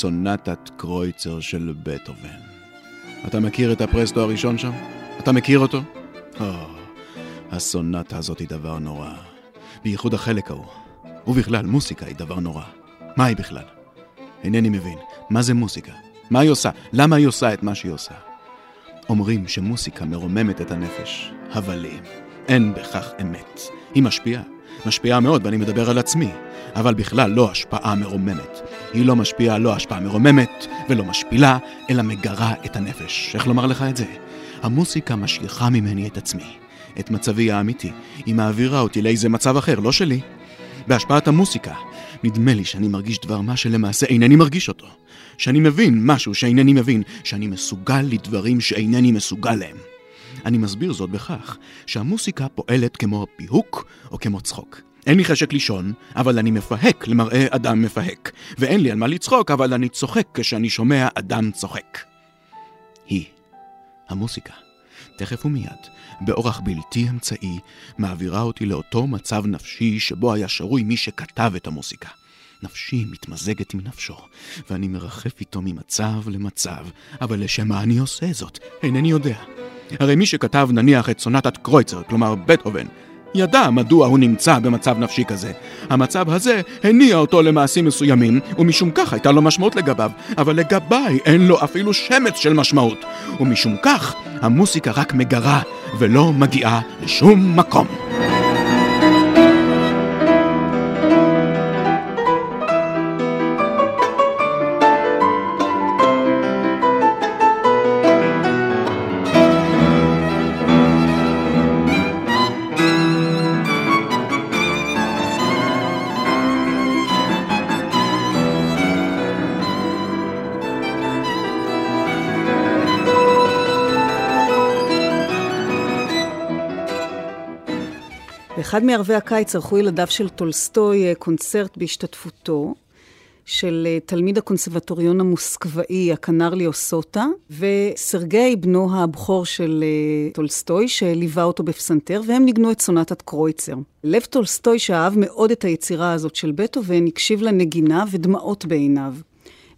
סונטת קרויצר של בטהובן. אתה מכיר את הפרסטו הראשון שם? אתה מכיר אותו? או, הסונטה הזאת היא דבר נורא. בייחוד החלק ההוא. ובכלל, מוסיקה היא דבר נורא. מה היא בכלל? אינני מבין. מה זה מוסיקה? מה היא עושה? למה היא עושה את מה שהיא עושה? אומרים שמוסיקה מרוממת את הנפש, אבל אין בכך אמת. היא משפיעה. משפיעה מאוד, ואני מדבר על עצמי, אבל בכלל לא השפעה מרוממת. היא לא משפיעה לא השפעה מרוממת ולא משפילה, אלא מגרה את הנפש. איך לומר לך את זה? המוסיקה משליכה ממני את עצמי, את מצבי האמיתי. היא מעבירה אותי לאיזה מצב אחר, לא שלי. בהשפעת המוסיקה, נדמה לי שאני מרגיש דבר מה שלמעשה אינני מרגיש אותו. שאני מבין משהו שאינני מבין, שאני מסוגל לדברים שאינני מסוגל להם. אני מסביר זאת בכך שהמוסיקה פועלת כמו פיהוק או כמו צחוק. אין לי חשק לישון, אבל אני מפהק למראה אדם מפהק. ואין לי על מה לצחוק, אבל אני צוחק כשאני שומע אדם צוחק. היא, המוסיקה, תכף ומיד, באורח בלתי אמצעי, מעבירה אותי לאותו מצב נפשי שבו היה שרוי מי שכתב את המוסיקה. נפשי מתמזגת עם נפשו, ואני מרחף איתו ממצב למצב, אבל לשם מה אני עושה זאת? אינני יודע. הרי מי שכתב נניח את סונטת קרויצר, כלומר בטהובן, ידע מדוע הוא נמצא במצב נפשי כזה. המצב הזה הניע אותו למעשים מסוימים, ומשום כך הייתה לו משמעות לגביו, אבל לגביי אין לו אפילו שמץ של משמעות. ומשום כך, המוסיקה רק מגרה, ולא מגיעה לשום מקום. באחד מערבי הקיץ ערכו ילדיו של טולסטוי אה, קונצרט בהשתתפותו של אה, תלמיד הקונסרבטוריון המוסקבאי, הכנר ליאוסוטה, וסרגי, בנו הבכור של אה, טולסטוי, שליווה אותו בפסנתר, והם ניגנו את סונטת קרויצר. לב טולסטוי, שאהב מאוד את היצירה הזאת של בטהובן, הקשיב לנגינה ודמעות בעיניו.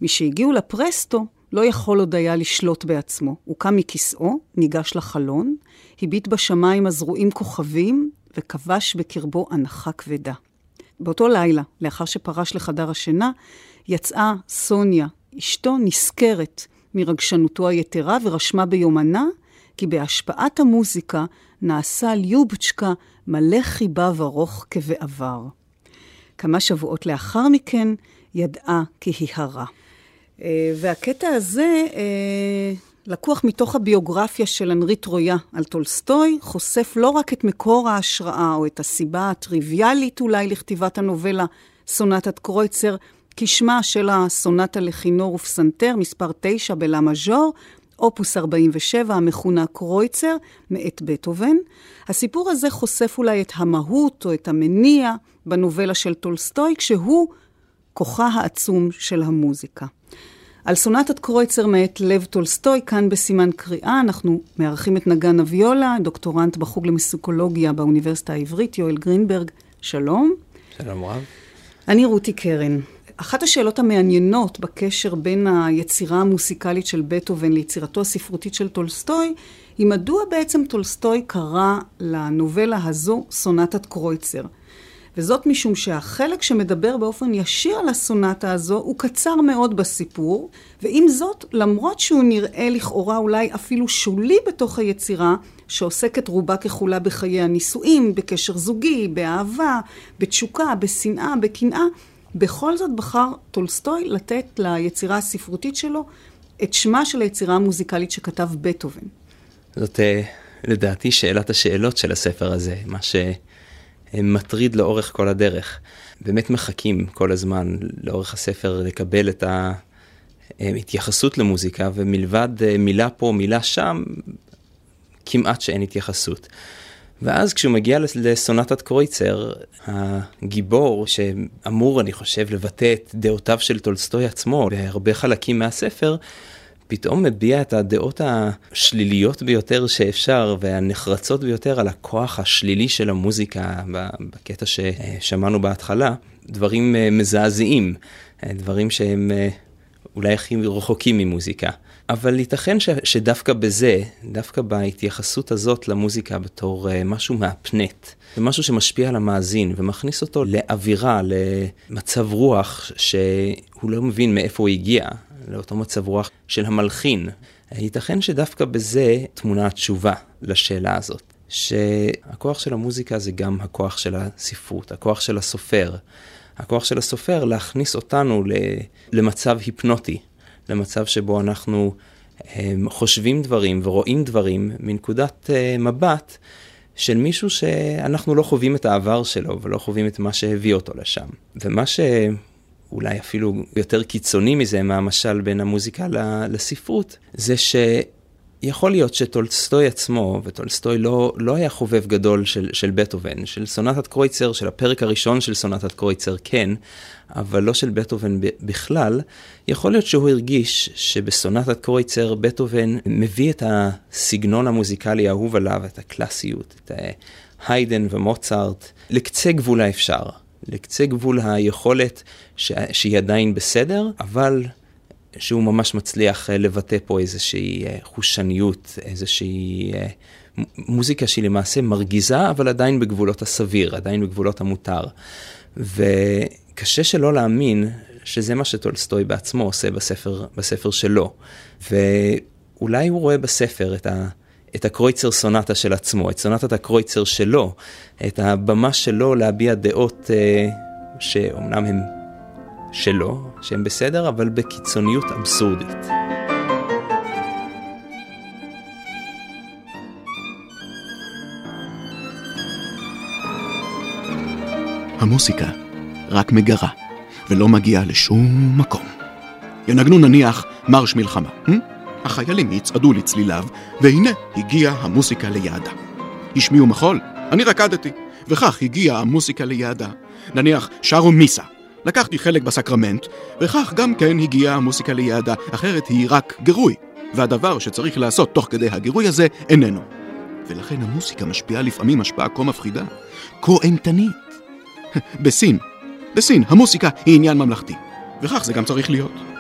משהגיעו לפרסטו, לא יכול עוד היה לשלוט בעצמו. הוא קם מכיסאו, ניגש לחלון, הביט בשמיים הזרועים כוכבים, וכבש בקרבו הנחה כבדה. באותו לילה, לאחר שפרש לחדר השינה, יצאה סוניה, אשתו, נשכרת מרגשנותו היתרה ורשמה ביומנה כי בהשפעת המוזיקה נעשה ליובצ'קה מלא חיבה ורוך כבעבר. כמה שבועות לאחר מכן ידעה כי היא הרה. אה, והקטע הזה אה, לקוח מתוך הביוגרפיה של אנרי טרויה על טולסטוי, חושף לא רק את מקור ההשראה או את הסיבה הטריוויאלית אולי לכתיבת הנובלה סונטת קרויצר, כשמה של הסונטה לכינור ופסנתר, מספר 9 בלה מז'ור, אופוס 47, המכונה קרויצר, מאת בטהובן. הסיפור הזה חושף אולי את המהות או את המניע בנובלה של טולסטוי, כשהוא כוחה העצום של המוזיקה. על סונטת קרויצר מאת לב טולסטוי, כאן בסימן קריאה, אנחנו מארחים את נגן הוויולה, דוקטורנט בחוג למוסיקולוגיה באוניברסיטה העברית, יואל גרינברג, שלום. שלום רב. אני רותי קרן. אחת השאלות המעניינות בקשר בין היצירה המוסיקלית של בטהובן ליצירתו הספרותית של טולסטוי, היא מדוע בעצם טולסטוי קרא לנובלה הזו סונטת קרויצר. וזאת משום שהחלק שמדבר באופן ישיר על הסונטה הזו הוא קצר מאוד בסיפור, ועם זאת, למרות שהוא נראה לכאורה אולי אפילו שולי בתוך היצירה, שעוסקת רובה ככולה בחיי הנישואים, בקשר זוגי, באהבה, בתשוקה, בשנאה, בקנאה, בכל זאת בחר טולסטוי לתת ליצירה הספרותית שלו את שמה של היצירה המוזיקלית שכתב בטהובן. זאת אה, לדעתי שאלת השאלות של הספר הזה, מה. מטריד לאורך כל הדרך. באמת מחכים כל הזמן לאורך הספר לקבל את ההתייחסות למוזיקה, ומלבד אה, מילה פה, מילה שם, כמעט שאין התייחסות. ואז כשהוא מגיע לסונטת קרויצר, הגיבור שאמור, אני חושב, לבטא את דעותיו של טולסטוי עצמו בהרבה חלקים מהספר, פתאום מביע את הדעות השליליות ביותר שאפשר והנחרצות ביותר על הכוח השלילי של המוזיקה בקטע ששמענו בהתחלה, דברים אה, מזעזעים, אה, דברים שהם אה, אולי הכי רחוקים ממוזיקה. אבל ייתכן ש, שדווקא בזה, דווקא בהתייחסות הזאת למוזיקה בתור uh, משהו מהפנט, זה משהו שמשפיע על המאזין ומכניס אותו לאווירה, למצב רוח שהוא לא מבין מאיפה הוא הגיע, לאותו מצב רוח של המלחין. ייתכן שדווקא בזה תמונה התשובה לשאלה הזאת. שהכוח של המוזיקה זה גם הכוח של הספרות, הכוח של הסופר. הכוח של הסופר להכניס אותנו למצב היפנוטי, למצב שבו אנחנו אמ, חושבים דברים ורואים דברים מנקודת אה, מבט של מישהו שאנחנו לא חווים את העבר שלו ולא חווים את מה שהביא אותו לשם. ומה שאולי אפילו יותר קיצוני מזה מהמשל בין המוזיקה לספרות, זה ש... יכול להיות שטולסטוי עצמו, וטולסטוי לא, לא היה חובב גדול של, של בטהובן, של סונטת קרויצר, של הפרק הראשון של סונטת קרויצר כן, אבל לא של בטהובן בכלל, יכול להיות שהוא הרגיש שבסונטת קרויצר בטהובן מביא את הסגנון המוזיקלי האהוב עליו, את הקלאסיות, את היידן ומוצרט, לקצה גבול האפשר, לקצה גבול היכולת ש... שהיא עדיין בסדר, אבל שהוא ממש מצליח אה, לבטא פה איזושהי אה, חושניות, איזושהי אה, מוזיקה שהיא למעשה מרגיזה, אבל עדיין בגבולות הסביר, עדיין בגבולות המותר. וקשה שלא להאמין שזה מה שטולסטוי בעצמו עושה בספר, בספר שלו. ואולי הוא רואה בספר את ה... את הקרויצר סונטה של עצמו, את סונטת הקרויצר שלו, את הבמה שלו להביע דעות אה, שאומנם הן שלו, שהם בסדר, אבל בקיצוניות אבסורדית. המוסיקה רק מגרה, ולא מגיעה לשום מקום. ינגנו נניח מרש מלחמה. Hmm? החיילים יצעדו לצליליו, והנה הגיעה המוסיקה ליעדה. השמיעו מחול, אני רקדתי, וכך הגיעה המוסיקה ליעדה. נניח שרו מיסה, לקחתי חלק בסקרמנט, וכך גם כן הגיעה המוסיקה ליעדה, אחרת היא רק גירוי, והדבר שצריך לעשות תוך כדי הגירוי הזה איננו. ולכן המוסיקה משפיעה לפעמים השפעה כה מפחידה, כה אימתנית. בסין, בסין המוסיקה היא עניין ממלכתי, וכך זה גם צריך להיות.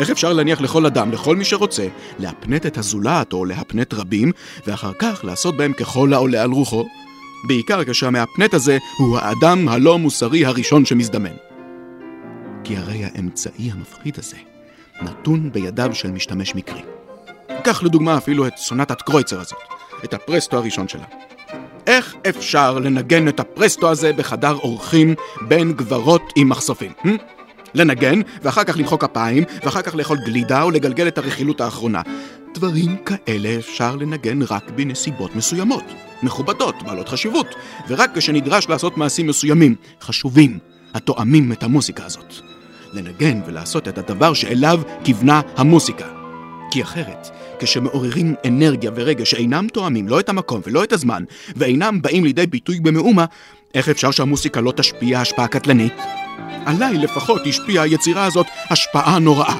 איך אפשר להניח לכל אדם, לכל מי שרוצה, להפנט את הזולת או להפנט רבים, ואחר כך לעשות בהם ככל העולה על רוחו? בעיקר כשהמהפנט הזה הוא האדם הלא מוסרי הראשון שמזדמן. כי הרי האמצעי המפחיד הזה נתון בידיו של משתמש מקרי. קח לדוגמה אפילו את סונטת קרויצר הזאת, את הפרסטו הראשון שלה. איך אפשר לנגן את הפרסטו הזה בחדר אורחים בין גברות עם מחשופים? Hmm? לנגן, ואחר כך למחוא כפיים, ואחר כך לאכול גלידה או לגלגל את הרכילות האחרונה. דברים כאלה אפשר לנגן רק בנסיבות מסוימות, מכובדות, בעלות חשיבות, ורק כשנדרש לעשות מעשים מסוימים, חשובים, התואמים את המוסיקה הזאת. לנגן ולעשות את הדבר שאליו כיוונה המוסיקה. כי אחרת, כשמעוררים אנרגיה ורגש שאינם תואמים לא את המקום ולא את הזמן, ואינם באים לידי ביטוי במאומה, איך אפשר שהמוסיקה לא תשפיע השפעה קטלנית? עליי לפחות השפיעה היצירה הזאת השפעה נוראה.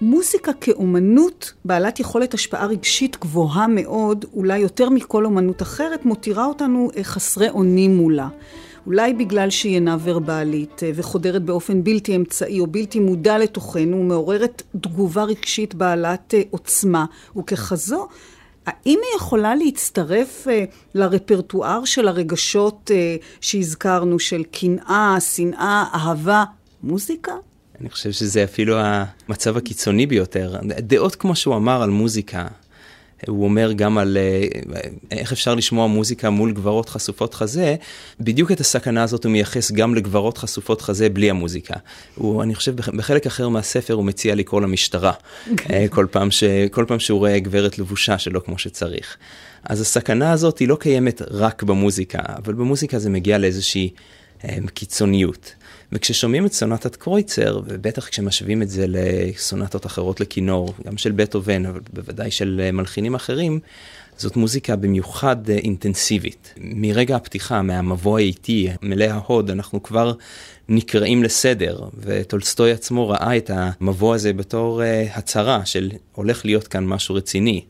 מוזיקה כאומנות בעלת יכולת השפעה רגשית גבוהה מאוד, אולי יותר מכל אומנות אחרת, מותירה אותנו אה, חסרי אונים מולה. אולי בגלל שהיא אינה ורבלית אה, וחודרת באופן בלתי אמצעי או בלתי מודע לתוכנו, מעוררת תגובה רגשית בעלת אה, עוצמה, וככזו, האם היא יכולה להצטרף לרפרטואר של הרגשות שהזכרנו, של קנאה, שנאה, אהבה, מוזיקה? אני חושב שזה אפילו המצב הקיצוני ביותר. דעות כמו שהוא אמר על מוזיקה, הוא אומר גם על אה, איך אפשר לשמוע מוזיקה מול גברות חשופות חזה, בדיוק את הסכנה הזאת הוא מייחס גם לגברות חשופות חזה בלי המוזיקה. הוא, אני חושב, בחלק אחר מהספר הוא מציע לקרוא למשטרה, אה, כל פעם, ש, כל פעם שהוא רואה גברת לבושה שלא כמו שצריך. אז הסכנה הזאת היא לא קיימת רק במוזיקה, אבל במוזיקה זה מגיע לאיזושהי אה, קיצוניות. וכששומעים את סונטת קרויצר, ובטח כשמשווים את זה לסונטות אחרות לכינור, גם של בטהובן, אבל בוודאי של אה, מלחינים אחרים, זאת מוזיקה במיוחד אה, אינטנסיבית. מרגע הפתיחה, מהמבוא האיטי, מלא ההוד, אנחנו כבר נקראים לסדר, וטולסטוי עצמו ראה את המבוא הזה בתור uh, הצהרה של הולך להיות כאן משהו רציני.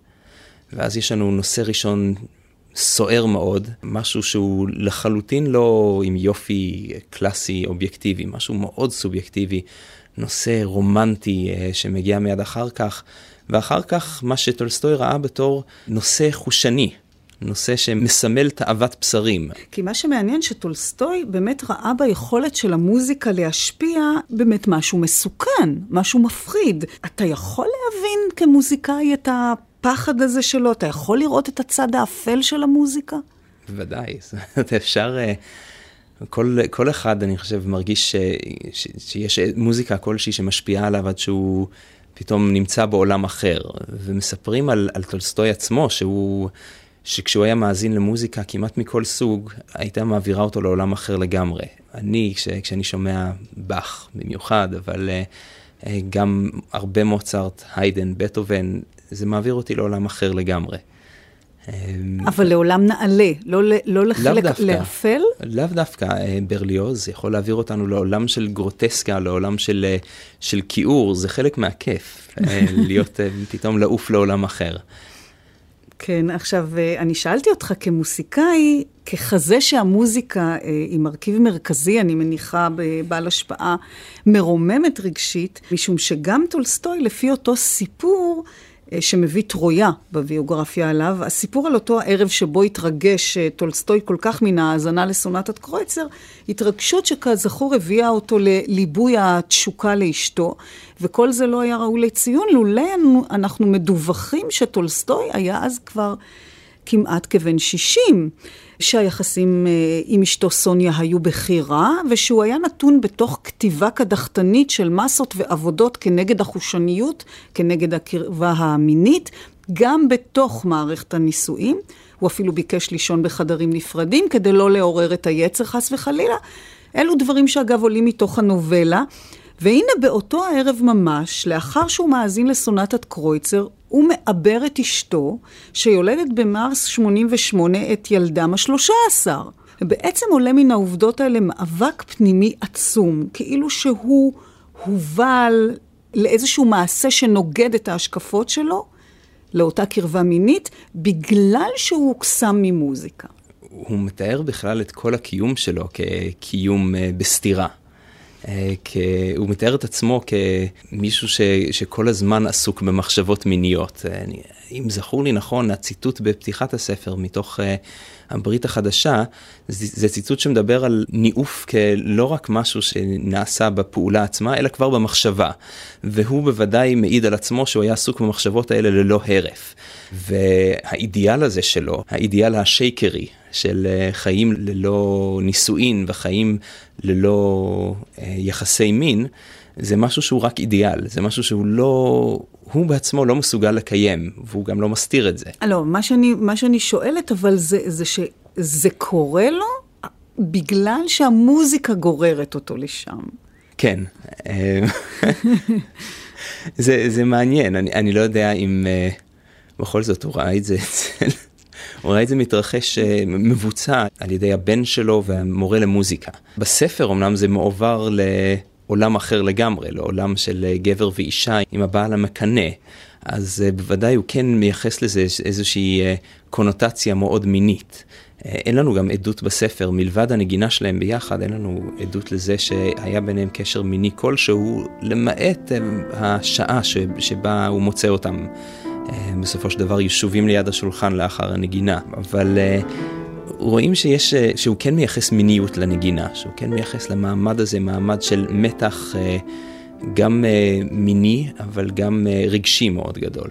ואז יש לנו נושא ראשון סוער מאוד, משהו שהוא לחלוטין לא עם יופי קלאסי אובייקטיבי, משהו מאוד סובייקטיבי, נושא רומנטי אה, שמגיע מיד אחר כך, ואחר כך מה שטולסטוי ראה בתור נושא חושני. נושא שמסמל תאוות בשרים. כי מה שמעניין שטולסטוי באמת ראה ביכולת של המוזיקה להשפיע באמת משהו מסוכן, משהו מפחיד. אתה יכול להבין כמוזיקאי את הפחד הזה שלו? אתה יכול לראות את הצד האפל של המוזיקה? בוודאי, אפשר... אה, כל, כל אחד, אני חושב, מרגיש ש, ש, שיש מוזיקה כלשהי שמשפיעה עליו עד שהוא פתאום נמצא בעולם אחר. ומספרים על, על טולסטוי עצמו, שהוא, שכשהוא היה מאזין למוזיקה כמעט מכל סוג, הייתה מעבירה אותו לעולם אחר לגמרי. אני, כש, כשאני שומע באך במיוחד, אבל uh, גם הרבה מוצרט, היידן, בטהובן, זה מעביר אותי לעולם אחר לגמרי. אבל לעולם נעלה, לא, לא לחלק, לאפל? לאו דווקא, אה, ברליוז יכול להעביר אותנו לעולם של גרוטסקה, לעולם של, אה, של כיעור, זה חלק מהכיף, להיות, פתאום לעוף לעולם אחר. כן, עכשיו, אני שאלתי אותך כמוסיקאי, ככזה שהמוזיקה היא מרכיב מרכזי, אני מניחה, בעל השפעה מרוממת רגשית, משום שגם טולסטוי, לפי אותו סיפור, אה, שמביא טרויה בביוגרפיה עליו. הסיפור על אותו הערב שבו התרגש אה, טולסטוי כל כך מן ההאזנה לסונטת קרויצר, התרגשות שכזכור הביאה אותו לליבוי התשוקה לאשתו, וכל זה לא היה ראוי לציון, לולא אנחנו מדווחים שטולסטוי היה אז כבר כמעט כבן 60. שהיחסים אה, עם אשתו סוניה היו בכי רע, ושהוא היה נתון בתוך כתיבה קדחתנית של מסות ועבודות כנגד החושניות, כנגד הקרבה המינית, גם בתוך מערכת הנישואים. הוא אפילו ביקש לישון בחדרים נפרדים כדי לא לעורר את היצר חס וחלילה. אלו דברים שאגב עולים מתוך הנובלה. והנה באותו הערב ממש, לאחר שהוא מאזין לסונטת קרויצר, הוא מעבר את אשתו, שיולדת במרס 88 את ילדם השלושה עשר. ובעצם עולה מן העובדות האלה מאבק פנימי עצום, כאילו שהוא הובל לאיזשהו מעשה שנוגד את ההשקפות שלו, לאותה קרבה מינית, בגלל שהוא הוקסם ממוזיקה. הוא מתאר בכלל את כל הקיום שלו כקיום אה, בסתירה. אה, הוא מתאר את עצמו כמישהו ש, שכל הזמן עסוק במחשבות מיניות. אה, אני, אם זכור לי נכון, הציטוט בפתיחת הספר מתוך uh, הברית החדשה, זה, זה ציטוט שמדבר על ניאוף כלא רק משהו שנעשה בפעולה עצמה, אלא כבר במחשבה. והוא בוודאי מעיד על עצמו שהוא היה עסוק במחשבות האלה ללא הרף. והאידיאל הזה שלו, האידיאל השייקרי, של אה, חיים ללא נישואין וחיים ללא אה, יחסי מין, זה משהו שהוא רק אידיאל, זה משהו שהוא לא, הוא בעצמו לא מסוגל לקיים, והוא גם לא מסתיר את זה. לא, מה שאני, מה שאני שואלת, אבל זה, זה שזה קורה לו בגלל שהמוזיקה גוררת אותו לשם. כן. אה, זה, זה מעניין, אני, אני לא יודע אם uh, בכל זאת הוא ראה את זה אצל... הוא ראה את זה מתרחש, uh, מבוצע על ידי הבן שלו והמורה למוזיקה. בספר אמנם זה מועבר ל... עולם אחר לגמרי, לעולם של אה, גבר ואישה עם הבעל המקנא. אז uh, בוודאי הוא כן מייחס לזה איזושהי קונוטציה מאוד מינית. אין לנו גם עדות בספר, מלבד הנגינה שלהם ביחד, אין לנו עדות לזה שהיה ביניהם קשר מיני כלשהו, למעט השעה שבה הוא מוצא אותם. Uh, בסופו של דבר ישובים ליד השולחן לאחר הנגינה, אבל uh, רואים שיש, אה, שהוא כן מייחס מיניות לנגינה, שהוא כן מייחס למעמד הזה מעמד של מתח אה, גם אה, מיני, אבל גם רגשי מאוד גדול.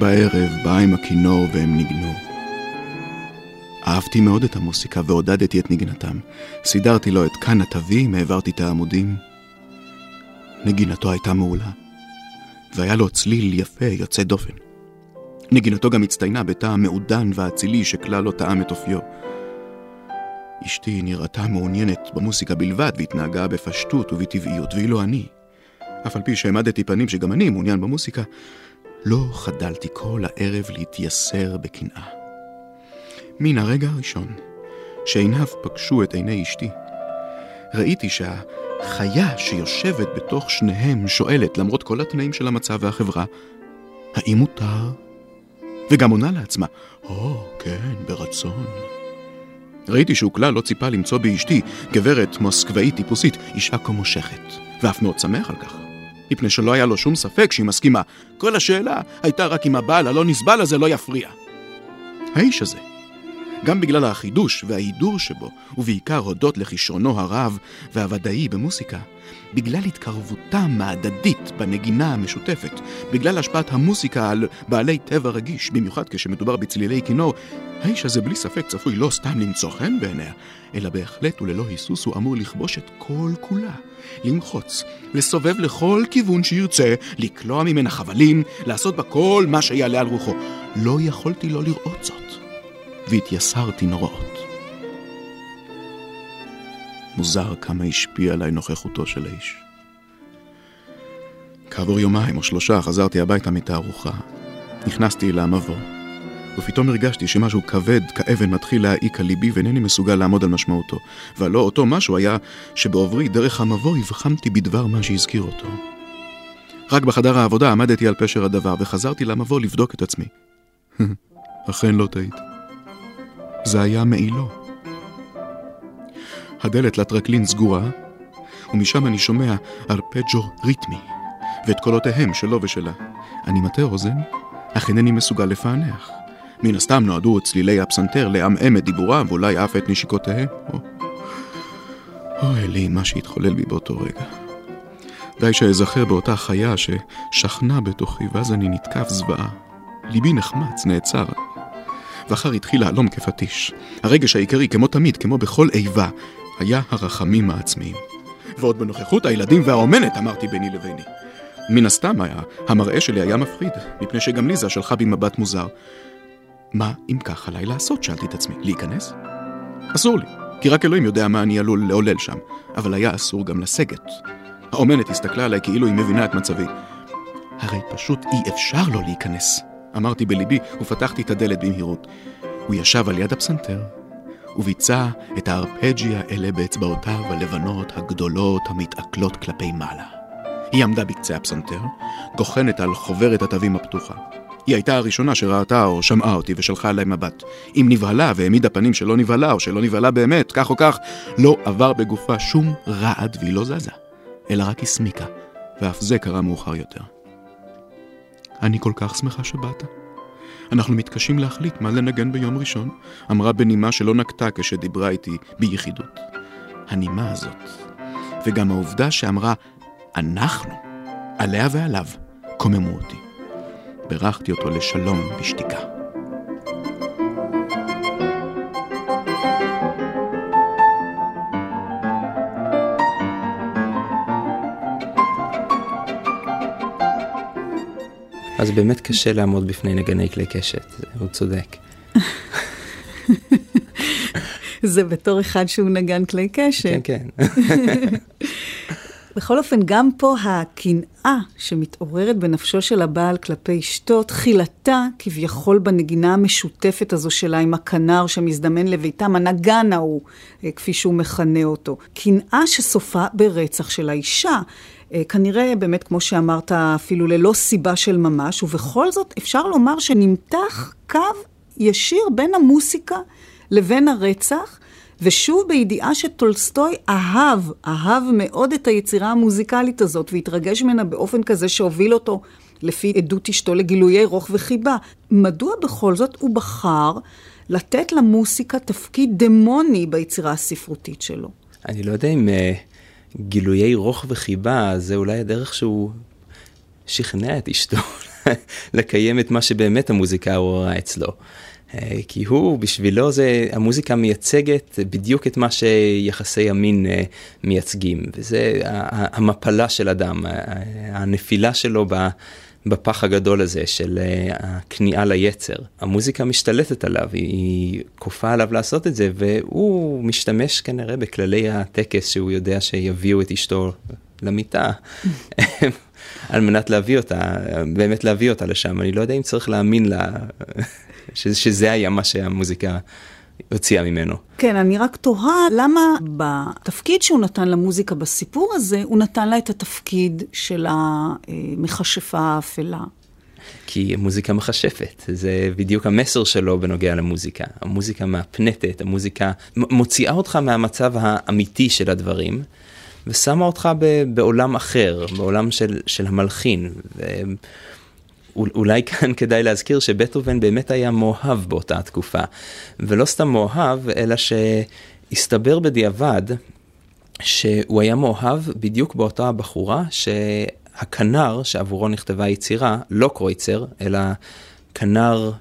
בערב באה עם הכינור והם ניגנו. אהבתי מאוד את המוסיקה ועודדתי את נגנתם. סידרתי לו את כאן התווים, העברתי את העמודים. נגינתו הייתה מעולה, והיה לו צליל יפה יוצא דופן. נגינתו גם הצטיינה בטעם מעודן ואצילי שכלל לא טעם את אופיו. אשתי נראתה מעוניינת במוסיקה בלבד והתנהגה בפשטות ובטבעיות, ואילו אני, אף על פי שהעמדתי פנים שגם אני מעוניין במוסיקה, לא חדלתי כל הערב להתייסר בקנאה. מן הרגע הראשון שעיניו פגשו את עיני אשתי, ראיתי שהחיה שיושבת בתוך שניהם שואלת, למרות כל התנאים של המצב והחברה, האם מותר? וגם עונה לעצמה, או, oh, כן, ברצון. ראיתי שהוא כלל לא ציפה למצוא באשתי, גברת מוסקבאית טיפוסית, אישה כה מושכת, ואף מאוד שמח על כך. מפני שלא היה לו שום ספק שהיא מסכימה. כל השאלה הייתה רק אם הבעל הלא נסבל הזה לא יפריע. האיש הזה, גם בגלל החידוש וההידור שבו, ובעיקר הודות לכישרונו הרב והוודאי במוסיקה, בגלל התקרבותם ההדדית בנגינה המשותפת, בגלל השפעת המוסיקה על בעלי טבע רגיש, במיוחד כשמדובר בצלילי כינור, האיש הזה בלי ספק צפוי לא סתם למצוא חן בעיניה, אלא בהחלט וללא היסוס הוא אמור לכבוש את כל כולה, למחוץ, לסובב לכל כיוון שירצה, לקלוע ממנה חבלים, לעשות בה כל מה שיעלה על רוחו. לא יכולתי לא לראות זאת. והתייסרתי נוראות. מוזר כמה השפיע עליי נוכחותו של האיש. כעבור יומיים או שלושה חזרתי הביתה מתערוכה. נכנסתי למבוא, ופתאום הרגשתי שמשהו כבד כאבן מתחיל להעיק על ליבי ואינני מסוגל לעמוד על משמעותו. והלא אותו משהו היה שבעוברי דרך המבוא הבחמתי בדבר מה שהזכיר אותו. רק בחדר העבודה עמדתי על פשר הדבר וחזרתי למבוא לבדוק את עצמי. אכן לא טעיתי. זה היה מעילו. הדלת לטרקלין סגורה, ומשם אני שומע ארפג'ו ריתמי, ואת קולותיהם שלו ושלה. אני מטה אוזן, אך אינני מסוגל לפענח. מן הסתם נועדו צלילי הפסנתר לעמעם את דיבוריו, ואולי אף את נשיקותיהם. או... אוי לי, מה שהתחולל בי באותו רגע. די שאזכר באותה חיה ששכנה בתוכי, ואז אני נתקף זוועה. ליבי נחמץ, נעצר. ואחר התחיל להלום כפטיש. הרגש העיקרי, כמו תמיד, כמו בכל איבה, היה הרחמים העצמיים. ועוד בנוכחות הילדים והאומנת, אמרתי ביני לביני. מן הסתם היה, המראה שלי היה מפחיד, מפני שגם ליזה שלחה בי מבט מוזר. מה אם כך עליי לעשות? שאלתי את עצמי. להיכנס? אסור לי, כי רק אלוהים יודע מה אני עלול לעולל שם, אבל היה אסור גם לסגת. האומנת הסתכלה עליי כאילו היא מבינה את מצבי. הרי פשוט אי אפשר לא להיכנס. אמרתי בליבי ופתחתי את הדלת במהירות. הוא ישב על יד הפסנתר וביצע את הארפג'י האלה באצבעותיו הלבנות הגדולות המתעכלות כלפי מעלה. היא עמדה בקצה הפסנתר, גוחנת על חוברת התווים הפתוחה. היא הייתה הראשונה שראתה או שמעה אותי ושלחה עליי מבט. אם נבהלה והעמידה פנים שלא נבהלה או שלא נבהלה באמת, כך או כך, לא עבר בגופה שום רעד והיא לא זזה, אלא רק הסמיקה, ואף זה קרה מאוחר יותר. אני כל כך שמחה שבאת. אנחנו מתקשים להחליט מה לנגן ביום ראשון, אמרה בנימה שלא נקטה כשדיברה איתי ביחידות. הנימה הזאת, וגם העובדה שאמרה אנחנו, עליה ועליו, קוממו אותי. בירכתי אותו לשלום בשתיקה. אז באמת קשה לעמוד בפני נגני כלי קשת, הוא צודק. זה בתור אחד שהוא נגן כלי קשת. כן, כן. בכל אופן, גם פה הקנאה שמתעוררת בנפשו של הבעל כלפי אשתו, תחילתה כביכול בנגינה המשותפת הזו שלה עם הכנר שמזדמן לביתם, הנגן ההוא, אה, כפי שהוא מכנה אותו. קנאה שסופה ברצח של האישה. אה, כנראה, באמת, כמו שאמרת, אפילו ללא סיבה של ממש, ובכל זאת אפשר לומר שנמתח קו ישיר בין המוסיקה לבין הרצח. ושוב בידיעה שטולסטוי אהב, אהב מאוד את היצירה המוזיקלית הזאת, והתרגש ממנה באופן כזה שהוביל אותו, לפי עדות אשתו, לגילויי רוך וחיבה. מדוע בכל זאת הוא בחר לתת למוסיקה תפקיד דמוני ביצירה הספרותית שלו? אני לא יודע אם uh, גילויי רוך וחיבה זה אולי הדרך שהוא שכנע את אשתו לקיים את מה שבאמת המוזיקה עוררה אצלו. אה, כי הוא, בשבילו זה, המוזיקה מייצגת בדיוק את מה שיחסי המין אה, מייצגים, וזה המפלה של אדם, הנפילה שלו בפח הגדול הזה של אה, הכניעה ליצר. המוזיקה משתלטת עליו, היא כופה עליו לעשות את זה, והוא משתמש כנראה בכללי הטקס שהוא יודע שיביאו את אשתו למיטה. על מנת להביא אותה, באמת להביא אותה לשם. אני לא יודע אם צריך להאמין לה, שזה היה מה שהמוזיקה הוציאה ממנו. כן, אני רק תוהה למה בתפקיד שהוא נתן למוזיקה בסיפור הזה, הוא נתן לה את התפקיד של המכשפה האפלה. כי מוזיקה מכשפת, זה בדיוק המסר שלו בנוגע למוזיקה. המוזיקה מהפנטת, המוזיקה מוציאה אותך מהמצב האמיתי של הדברים, ושמה אותך בעולם אחר, בעולם של, של המלחין. אולי כאן כדאי להזכיר שבטהובן באמת היה מאוהב באותה התקופה, ולא סתם מאוהב, אלא שהסתבר בדיעבד שהוא היה מאוהב בדיוק באותה בחורה שהכנר שעבורו נכתבה היצירה, לא קרויצר, אלא כנר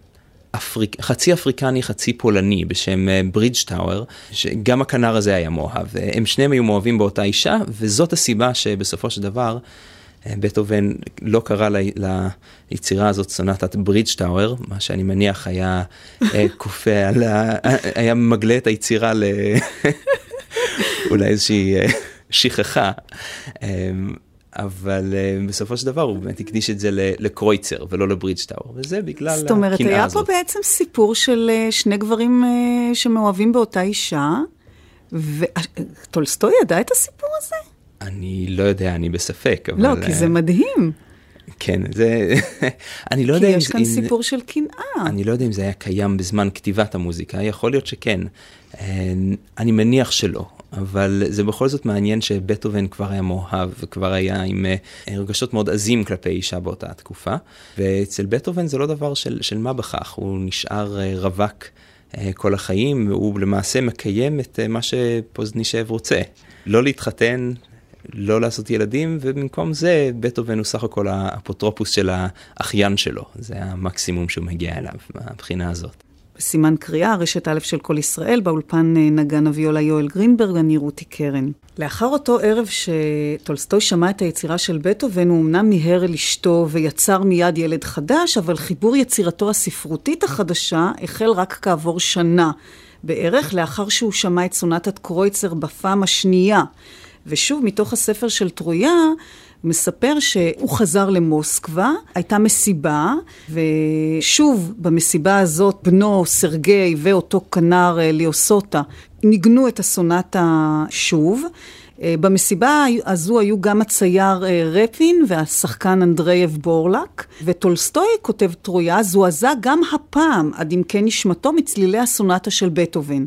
אפריק, חצי אפריקני, חצי פולני בשם ברידג' אה, טאוור, שגם הכנר הזה היה מאוהב. הם שניהם היו מאוהבים באותה אישה, וזאת הסיבה שבסופו של דבר בטהובן לא קרא ליצירה הזאת סונטת ברידג' טאוור, מה שאני מניח היה אה, כופה על ה... היה מגלה את היצירה לאולי איזושהי אה, שכחה. אבל uh, בסופו של דבר הוא באמת הקדיש את זה לקרויצר ולא לברידג' טאוור, וזה בגלל הקנאה הזאת. זאת אומרת, היה פה בעצם סיפור של uh, שני גברים uh, שמאוהבים באותה אישה, וטולסטוי ידע את הסיפור הזה? אני לא יודע, אני בספק, אבל... לא, כי זה מדהים. כן, זה... אני לא יודע אם... כי יש כאן סיפור של קנאה. אני לא יודע אם זה היה קיים בזמן כתיבת המוזיקה, יכול להיות שכן. אני מניח שלא, אבל זה בכל זאת מעניין שבטהובן כבר היה מאוהב וכבר היה עם אה, רגשות מאוד עזים כלפי אישה באותה תקופה. ואצל בטהובן זה לא דבר של, של מה בכך, הוא נשאר אה, רווק אה, כל החיים, והוא למעשה מקיים את מה שפוזנישב רוצה. לא להתחתן, לא לעשות ילדים, ובמקום זה בטהובן הוא סך הכל האפוטרופוס של האחיין שלו. זה המקסימום שהוא מגיע אליו מהבחינה הזאת. סימן קריאה, רשת א' של כל ישראל, באולפן אה, נגן אביולה יואל גרינברג, אני רותי קרן. לאחר אותו ערב שטולסטוי שמע את היצירה של בטהובן, הוא אמנם מיהר אל אשתו ויצר מיד ילד חדש, אבל חיבור יצירתו הספרותית החדשה החל רק כעבור שנה בערך, לאחר שהוא שמע את סונטת קרויצר בפעם השנייה. ושוב, מתוך הספר של טרויה, מספר שהוא חזר למוסקבה, הייתה מסיבה, ושוב במסיבה הזאת בנו סרגי ואותו כנר אה, ליאוסוטה ניגנו את הסונטה שוב. אה, במסיבה הזו היו גם הצייר אה, רפין והשחקן אנדרייב בורלק, וטולסטוי כותב טרויה זועזע גם הפעם עד עמקי נשמתו מצלילי הסונטה של בטהובן.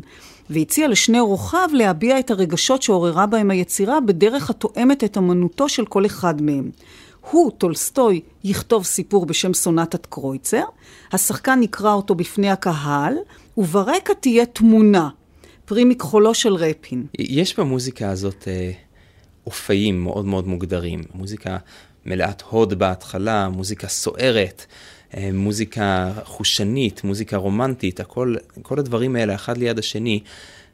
והציע לשני אורחיו להביע את הרגשות שעוררה בהם היצירה בדרך התואמת את אמנותו של כל אחד מהם. הוא, טולסטוי, יכתוב סיפור בשם סונטת קרויצר, השחקן יקרא אותו בפני הקהל, וברקע תהיה תמונה, פרי מכחולו של רפין. יש במוזיקה הזאת אה, אופיים מאוד מאוד מוגדרים. מוזיקה מלאת הוד בהתחלה, מוזיקה סוערת. אה, מוזיקה חושנית, מוזיקה רומנטית, הכל, כל הדברים האלה אחד ליד השני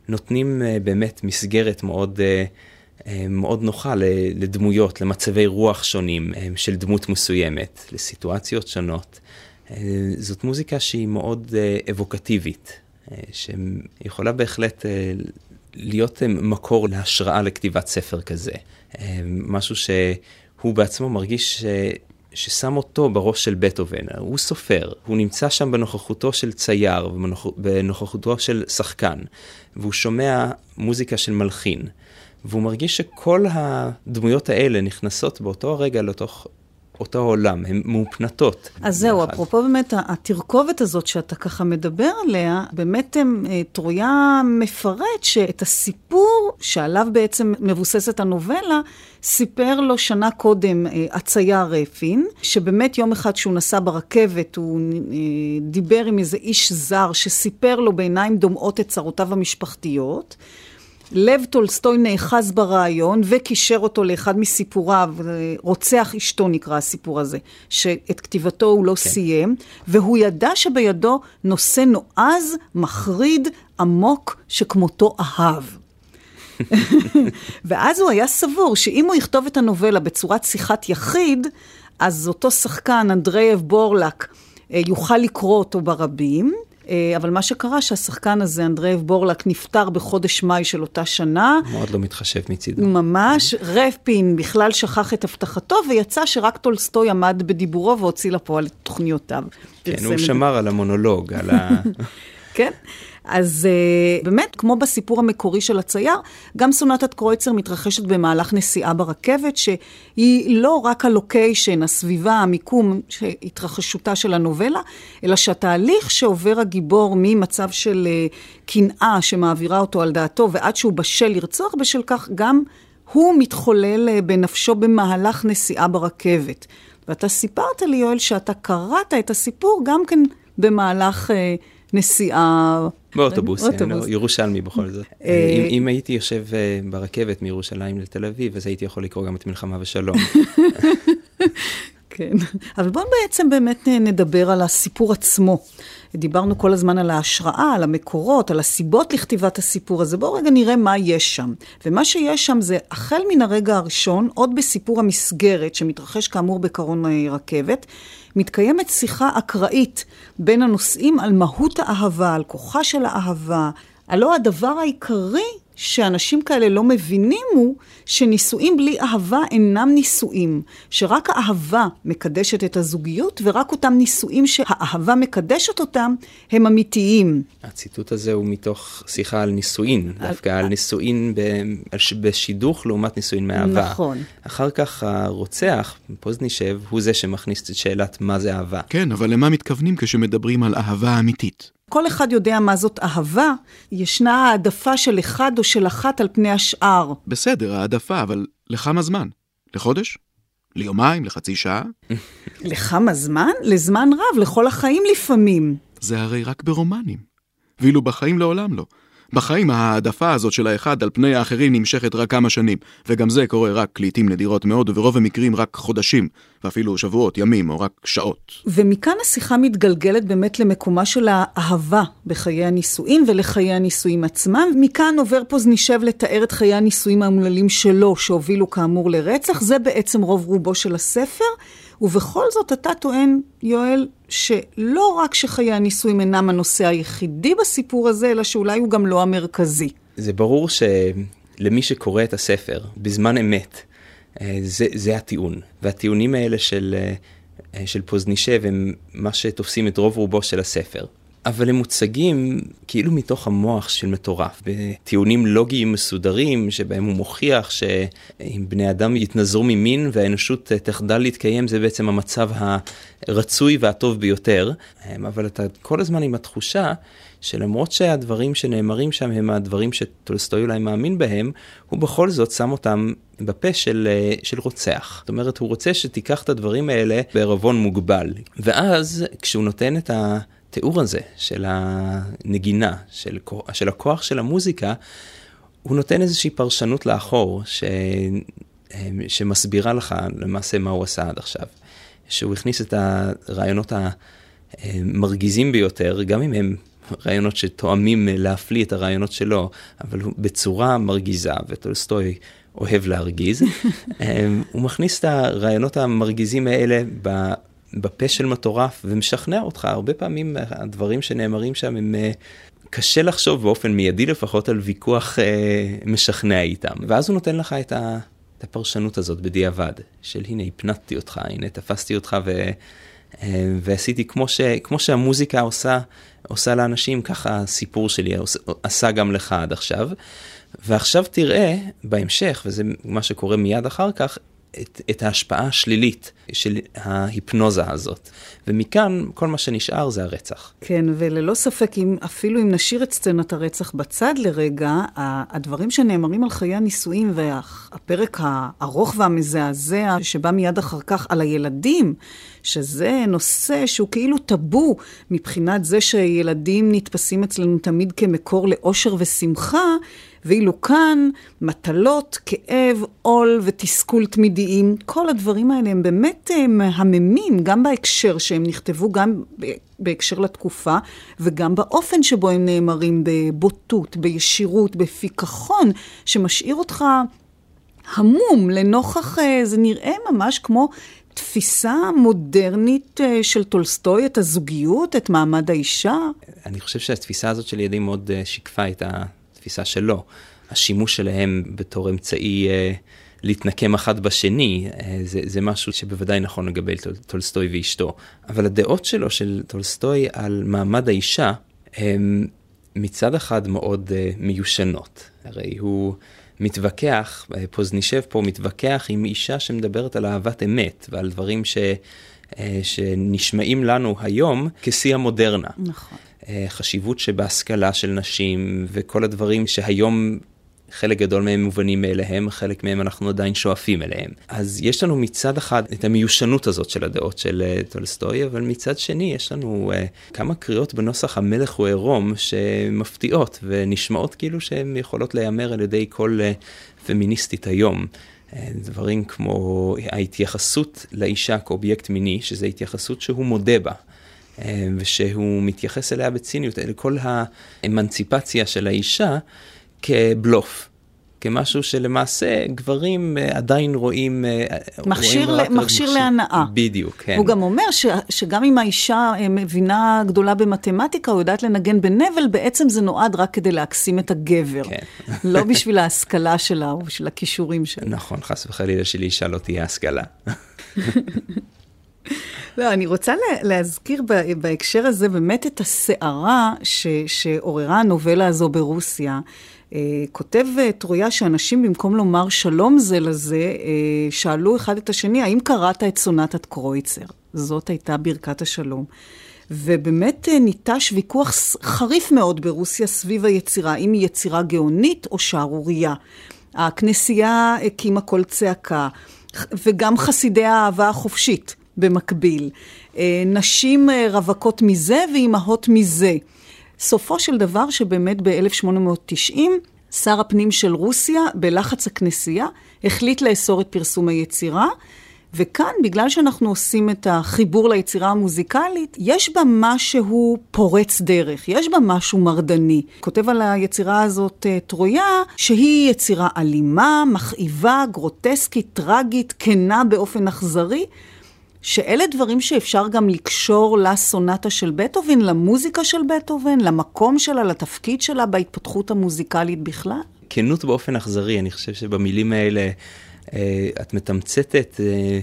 נותנים אה, באמת מסגרת מאוד, אה, מאוד נוחה לדמויות, למצבי רוח שונים של דמות מסוימת, לסיטואציות שונות. זאת מוזיקה שהיא מאוד אבוקטיבית, שיכולה בהחלט להיות מקור להשראה לכתיבת ספר כזה. משהו שהוא בעצמו מרגיש ששם אותו בראש של בטהובן. הוא סופר, הוא נמצא שם בנוכחותו של צייר ובנוכחותו של שחקן, והוא שומע מוזיקה של מלחין, והוא מרגיש שכל הדמויות האלה נכנסות באותו הרגע לתוך אותו עולם, הן מאופנתות. אז זהו, אחד. אפרופו באמת התרכובת הזאת שאתה ככה מדבר עליה, באמת אה, טרויה מפרט שאת הסיפור שעליו בעצם מבוססת הנובלה, סיפר לו שנה קודם אה, הצייר רפין, שבאמת יום אחד שהוא נסע ברכבת, הוא אה, דיבר עם איזה איש זר שסיפר לו בעיניים דומעות את צרותיו המשפחתיות. לב טולסטוי נאחז ברעיון וקישר אותו לאחד מסיפוריו, רוצח אשתו נקרא הסיפור הזה, שאת כתיבתו הוא לא כן. סיים, והוא ידע שבידו נושא נועז, מחריד, עמוק, שכמותו אהב. ואז הוא היה סבור שאם הוא יכתוב את הנובלה בצורת שיחת יחיד, אז אותו שחקן, אנדרייב בורלק, אה, יוכל לקרוא אותו ברבים. אה, אבל מה שקרה, שהשחקן הזה, אנדרייב בורלק, נפטר בחודש מאי של אותה שנה. מאוד לא מתחשב מצידו. ממש. רפין בכלל שכח את הבטחתו, ויצא שרק טולסטוי עמד בדיבורו והוציא לפועל את תוכניותיו. כן, הוא שמר על המונולוג, על ה... כן. אז אה, באמת, כמו בסיפור המקורי של הצייר, גם סונטת קרויצר מתרחשת במהלך נסיעה ברכבת, שהיא לא רק הלוקיישן, הסביבה, המיקום, התרחשותה של הנובלה, אלא שהתהליך שעובר הגיבור ממצב של uh, קנאה שמעבירה אותו על דעתו, ועד שהוא בשל לרצוח, בשל כך גם הוא מתחולל uh, בנפשו במהלך נסיעה ברכבת. ואתה סיפרת לי, יואל, שאתה קראת את הסיפור גם כן במהלך... נסיעה... באוטובוס, כן, לא, ירושלמי בכל זאת. אה, אם, אם הייתי יושב אה, ברכבת מירושלים לתל אביב, אז הייתי יכול לקרוא גם את מלחמה ושלום. כן, אבל בואו בעצם באמת נדבר על הסיפור עצמו. דיברנו כל הזמן על ההשראה, על המקורות, על הסיבות לכתיבת הסיפור הזה. בואו רגע נראה מה יש שם. ומה שיש שם זה, החל מן הרגע הראשון, עוד בסיפור המסגרת, שמתרחש כאמור בקרון רכבת, מתקיימת שיחה אקראית בין הנושאים על מהות האהבה, על כוחה של האהבה. הלא הדבר העיקרי שאנשים כאלה לא מבינים הוא שנישואים בלי אהבה אינם נישואים, שרק האהבה מקדשת את הזוגיות, ורק אותם נישואים שהאהבה מקדשת אותם הם אמיתיים. הציטוט הזה הוא מתוך שיחה על נישואין, דווקא על נישואין בשידוך לעומת נישואין מאהבה. נכון. אחר כך הרוצח, פוזנישב, הוא זה שמכניס את שאלת מה זה אהבה. כן, אבל למה מתכוונים כשמדברים על אהבה אמיתית? כל אחד יודע מה זאת אהבה, ישנה העדפה של אחד או של אחת על פני השאר. בסדר, העדפה, אבל לכמה זמן? לחודש? ליומיים? לחצי שעה? לכמה זמן? לזמן רב, לכל החיים לפעמים. זה הרי רק ברומנים. ואילו בחיים לעולם לא. בחיים ההעדפה הזאת של האחד על פני האחרים נמשכת רק כמה שנים, וגם זה קורה רק לעיתים נדירות מאוד, וברוב המקרים רק חודשים, ואפילו שבועות, ימים, או רק שעות. ומכאן השיחה מתגלגלת באמת למקומה של האהבה בחיי הנישואים ולחיי הנישואים עצמם. מכאן עובר פוזנישב לתאר את חיי הנישואים האומללים שלו, שהובילו כאמור לרצח. זה בעצם רוב רובו של הספר. ובכל זאת אתה טוען, יואל, שלא רק שחיי הנישואים אינם הנושא היחידי בסיפור הזה, אלא שאולי הוא גם לא המרכזי. זה ברור שלמי שקורא את הספר בזמן אמת, אה, זה, זה הטיעון. והטיעונים האלה של, אה, של פוזנישב הם מה שתופסים את רוב רובו של הספר. אבל הם מוצגים כאילו מתוך המוח של מטורף, בטיעונים לוגיים מסודרים, שבהם הוא מוכיח שאם בני אדם יתנזרו ממין והאנושות תחדל להתקיים, זה בעצם המצב הרצוי והטוב ביותר. אבל אתה כל הזמן עם התחושה שלמרות שהדברים שנאמרים שם הם הדברים שטולסטוי אולי מאמין בהם, הוא בכל זאת שם אותם בפה של, של רוצח. זאת אומרת, הוא רוצה שתיקח את הדברים האלה בערבון מוגבל. ואז כשהוא נותן את ה... התיאור הזה של הנגינה, של, של הכוח של המוזיקה, הוא נותן איזושהי פרשנות לאחור, ש, שמסבירה לך למעשה מה הוא עשה עד עכשיו. שהוא הכניס את הרעיונות המרגיזים ביותר, גם אם הם רעיונות שתואמים להפליא את הרעיונות שלו, אבל בצורה מרגיזה, וטולסטוי אוהב להרגיז, הוא מכניס את הרעיונות המרגיזים האלה בפה של מטורף ומשכנע אותך. הרבה פעמים הדברים שנאמרים שם הם... אה, קשה לחשוב באופן מיידי לפחות על ויכוח אה, משכנע איתם. ואז הוא נותן לך את, ה, את הפרשנות הזאת בדיעבד, של הנה הפנטתי אותך, הנה תפסתי אותך ו, אה, ועשיתי כמו, ש, כמו שהמוזיקה עושה, עושה לאנשים, ככה הסיפור שלי עושה, עשה גם לך עד עכשיו. ועכשיו תראה בהמשך, וזה מה שקורה מיד אחר כך, את, את ההשפעה השלילית של ההיפנוזה הזאת. ומכאן כל מה שנשאר זה הרצח. כן, וללא ספק, אם, אפילו אם נשאיר את סצנת הרצח בצד לרגע, הדברים שנאמרים על חיי הנישואים והפרק הארוך והמזעזע שבא מיד אחר כך על הילדים, שזה נושא שהוא כאילו טאבו מבחינת זה שילדים נתפסים אצלנו תמיד כמקור לאושר ושמחה, ואילו כאן מטלות, כאב, עול ותסכול תמידיים, כל הדברים האלה הם באמת אה, מהממים, גם בהקשר שהם נכתבו, גם בהקשר לתקופה, וגם באופן שבו הם נאמרים, בבוטות, בישירות, בפיכחון, שמשאיר אותך המום לנוכח, אה, זה נראה ממש כמו תפיסה מודרנית אה, של טולסטוי, את הזוגיות, את מעמד האישה? אני חושב שהתפיסה הזאת של ילדים מאוד שיקפה את. התפיסה שלו. השימוש שלהם בתור אמצעי אה, להתנקם אחד בשני, אה, זה, זה משהו שבוודאי נכון לגבי טול, טולסטוי ואשתו. אבל הדעות שלו, של טולסטוי, על מעמד האישה, הם, מצד אחד מאוד אה, מיושנות. הרי הוא מתווכח, פוזנישב פה מתווכח עם אישה שמדברת על אהבת אמת ועל דברים ש, uh, שנשמעים לנו היום כשיא המודרנה. נכון. Uh, חשיבות שבהשכלה של נשים וכל הדברים שהיום חלק גדול מהם מובנים מאליהם, חלק מהם אנחנו עדיין שואפים אליהם. אז יש לנו מצד אחד את המיושנות הזאת של הדעות של uh, טולסטוי, אבל מצד שני יש לנו uh, כמה קריאות בנוסח המלך הוא עירום שמפתיעות ונשמעות כאילו שהן יכולות להיאמר על ידי כל uh, פמיניסטית היום. דברים כמו ההתייחסות לאישה כאובייקט מיני, שזו התייחסות שהוא מודה בה. ושהוא מתייחס אליה בציניות, לכל האמנציפציה של האישה כבלוף. כמשהו שלמעשה גברים אה, עדיין רואים... אה, מכשיר, רואים ל, מכשיר להנאה. בדיוק, כן. הוא גם אומר ש, שגם אם האישה אה, מבינה גדולה במתמטיקה, או יודעת לנגן בנבל, בעצם זה נועד רק כדי להקסים את הגבר. כן. לא בשביל ההשכלה שלה או בשביל הכישורים שלה. נכון, חס וחלילה שלאישה לא תהיה השכלה. לא, אני רוצה להזכיר בהקשר הזה באמת את הסערה שעוררה הנובלה הזו ברוסיה. Uh, כותב uh, טרויה שאנשים במקום לומר שלום זה לזה, uh, שאלו אחד את השני, האם קראת את סונטת קרויצר? זאת הייתה ברכת השלום. ובאמת ניטש ויכוח חריף מאוד ברוסיה סביב היצירה, האם היא יצירה גאונית או שערורייה. הכנסייה הקימה קול צעקה, וגם חסידי האהבה החופשית במקביל. Uh, נשים uh, רווקות מזה ואימהות מזה. סופו של דבר שבאמת ב-1890, שר הפנים של רוסיה, בלחץ הכנסייה, החליט לאסור את פרסום היצירה. וכאן, בגלל שאנחנו עושים את החיבור ליצירה המוזיקלית, יש בה משהו פורץ דרך, יש בה משהו מרדני. כותב על היצירה הזאת אה, טרויה, שהיא יצירה אלימה, מכאיבה, גרוטסקית, טרגית, כנה באופן אכזרי, שאלה דברים שאפשר גם לקשור לסונטה של בטהובן, למוזיקה של בטהובן, למקום שלה, לתפקיד שלה בהתפתחות המוזיקלית בכלל? כנות באופן אכזרי, אני חושב שבמילים האלה אה, את מתמצתת אה,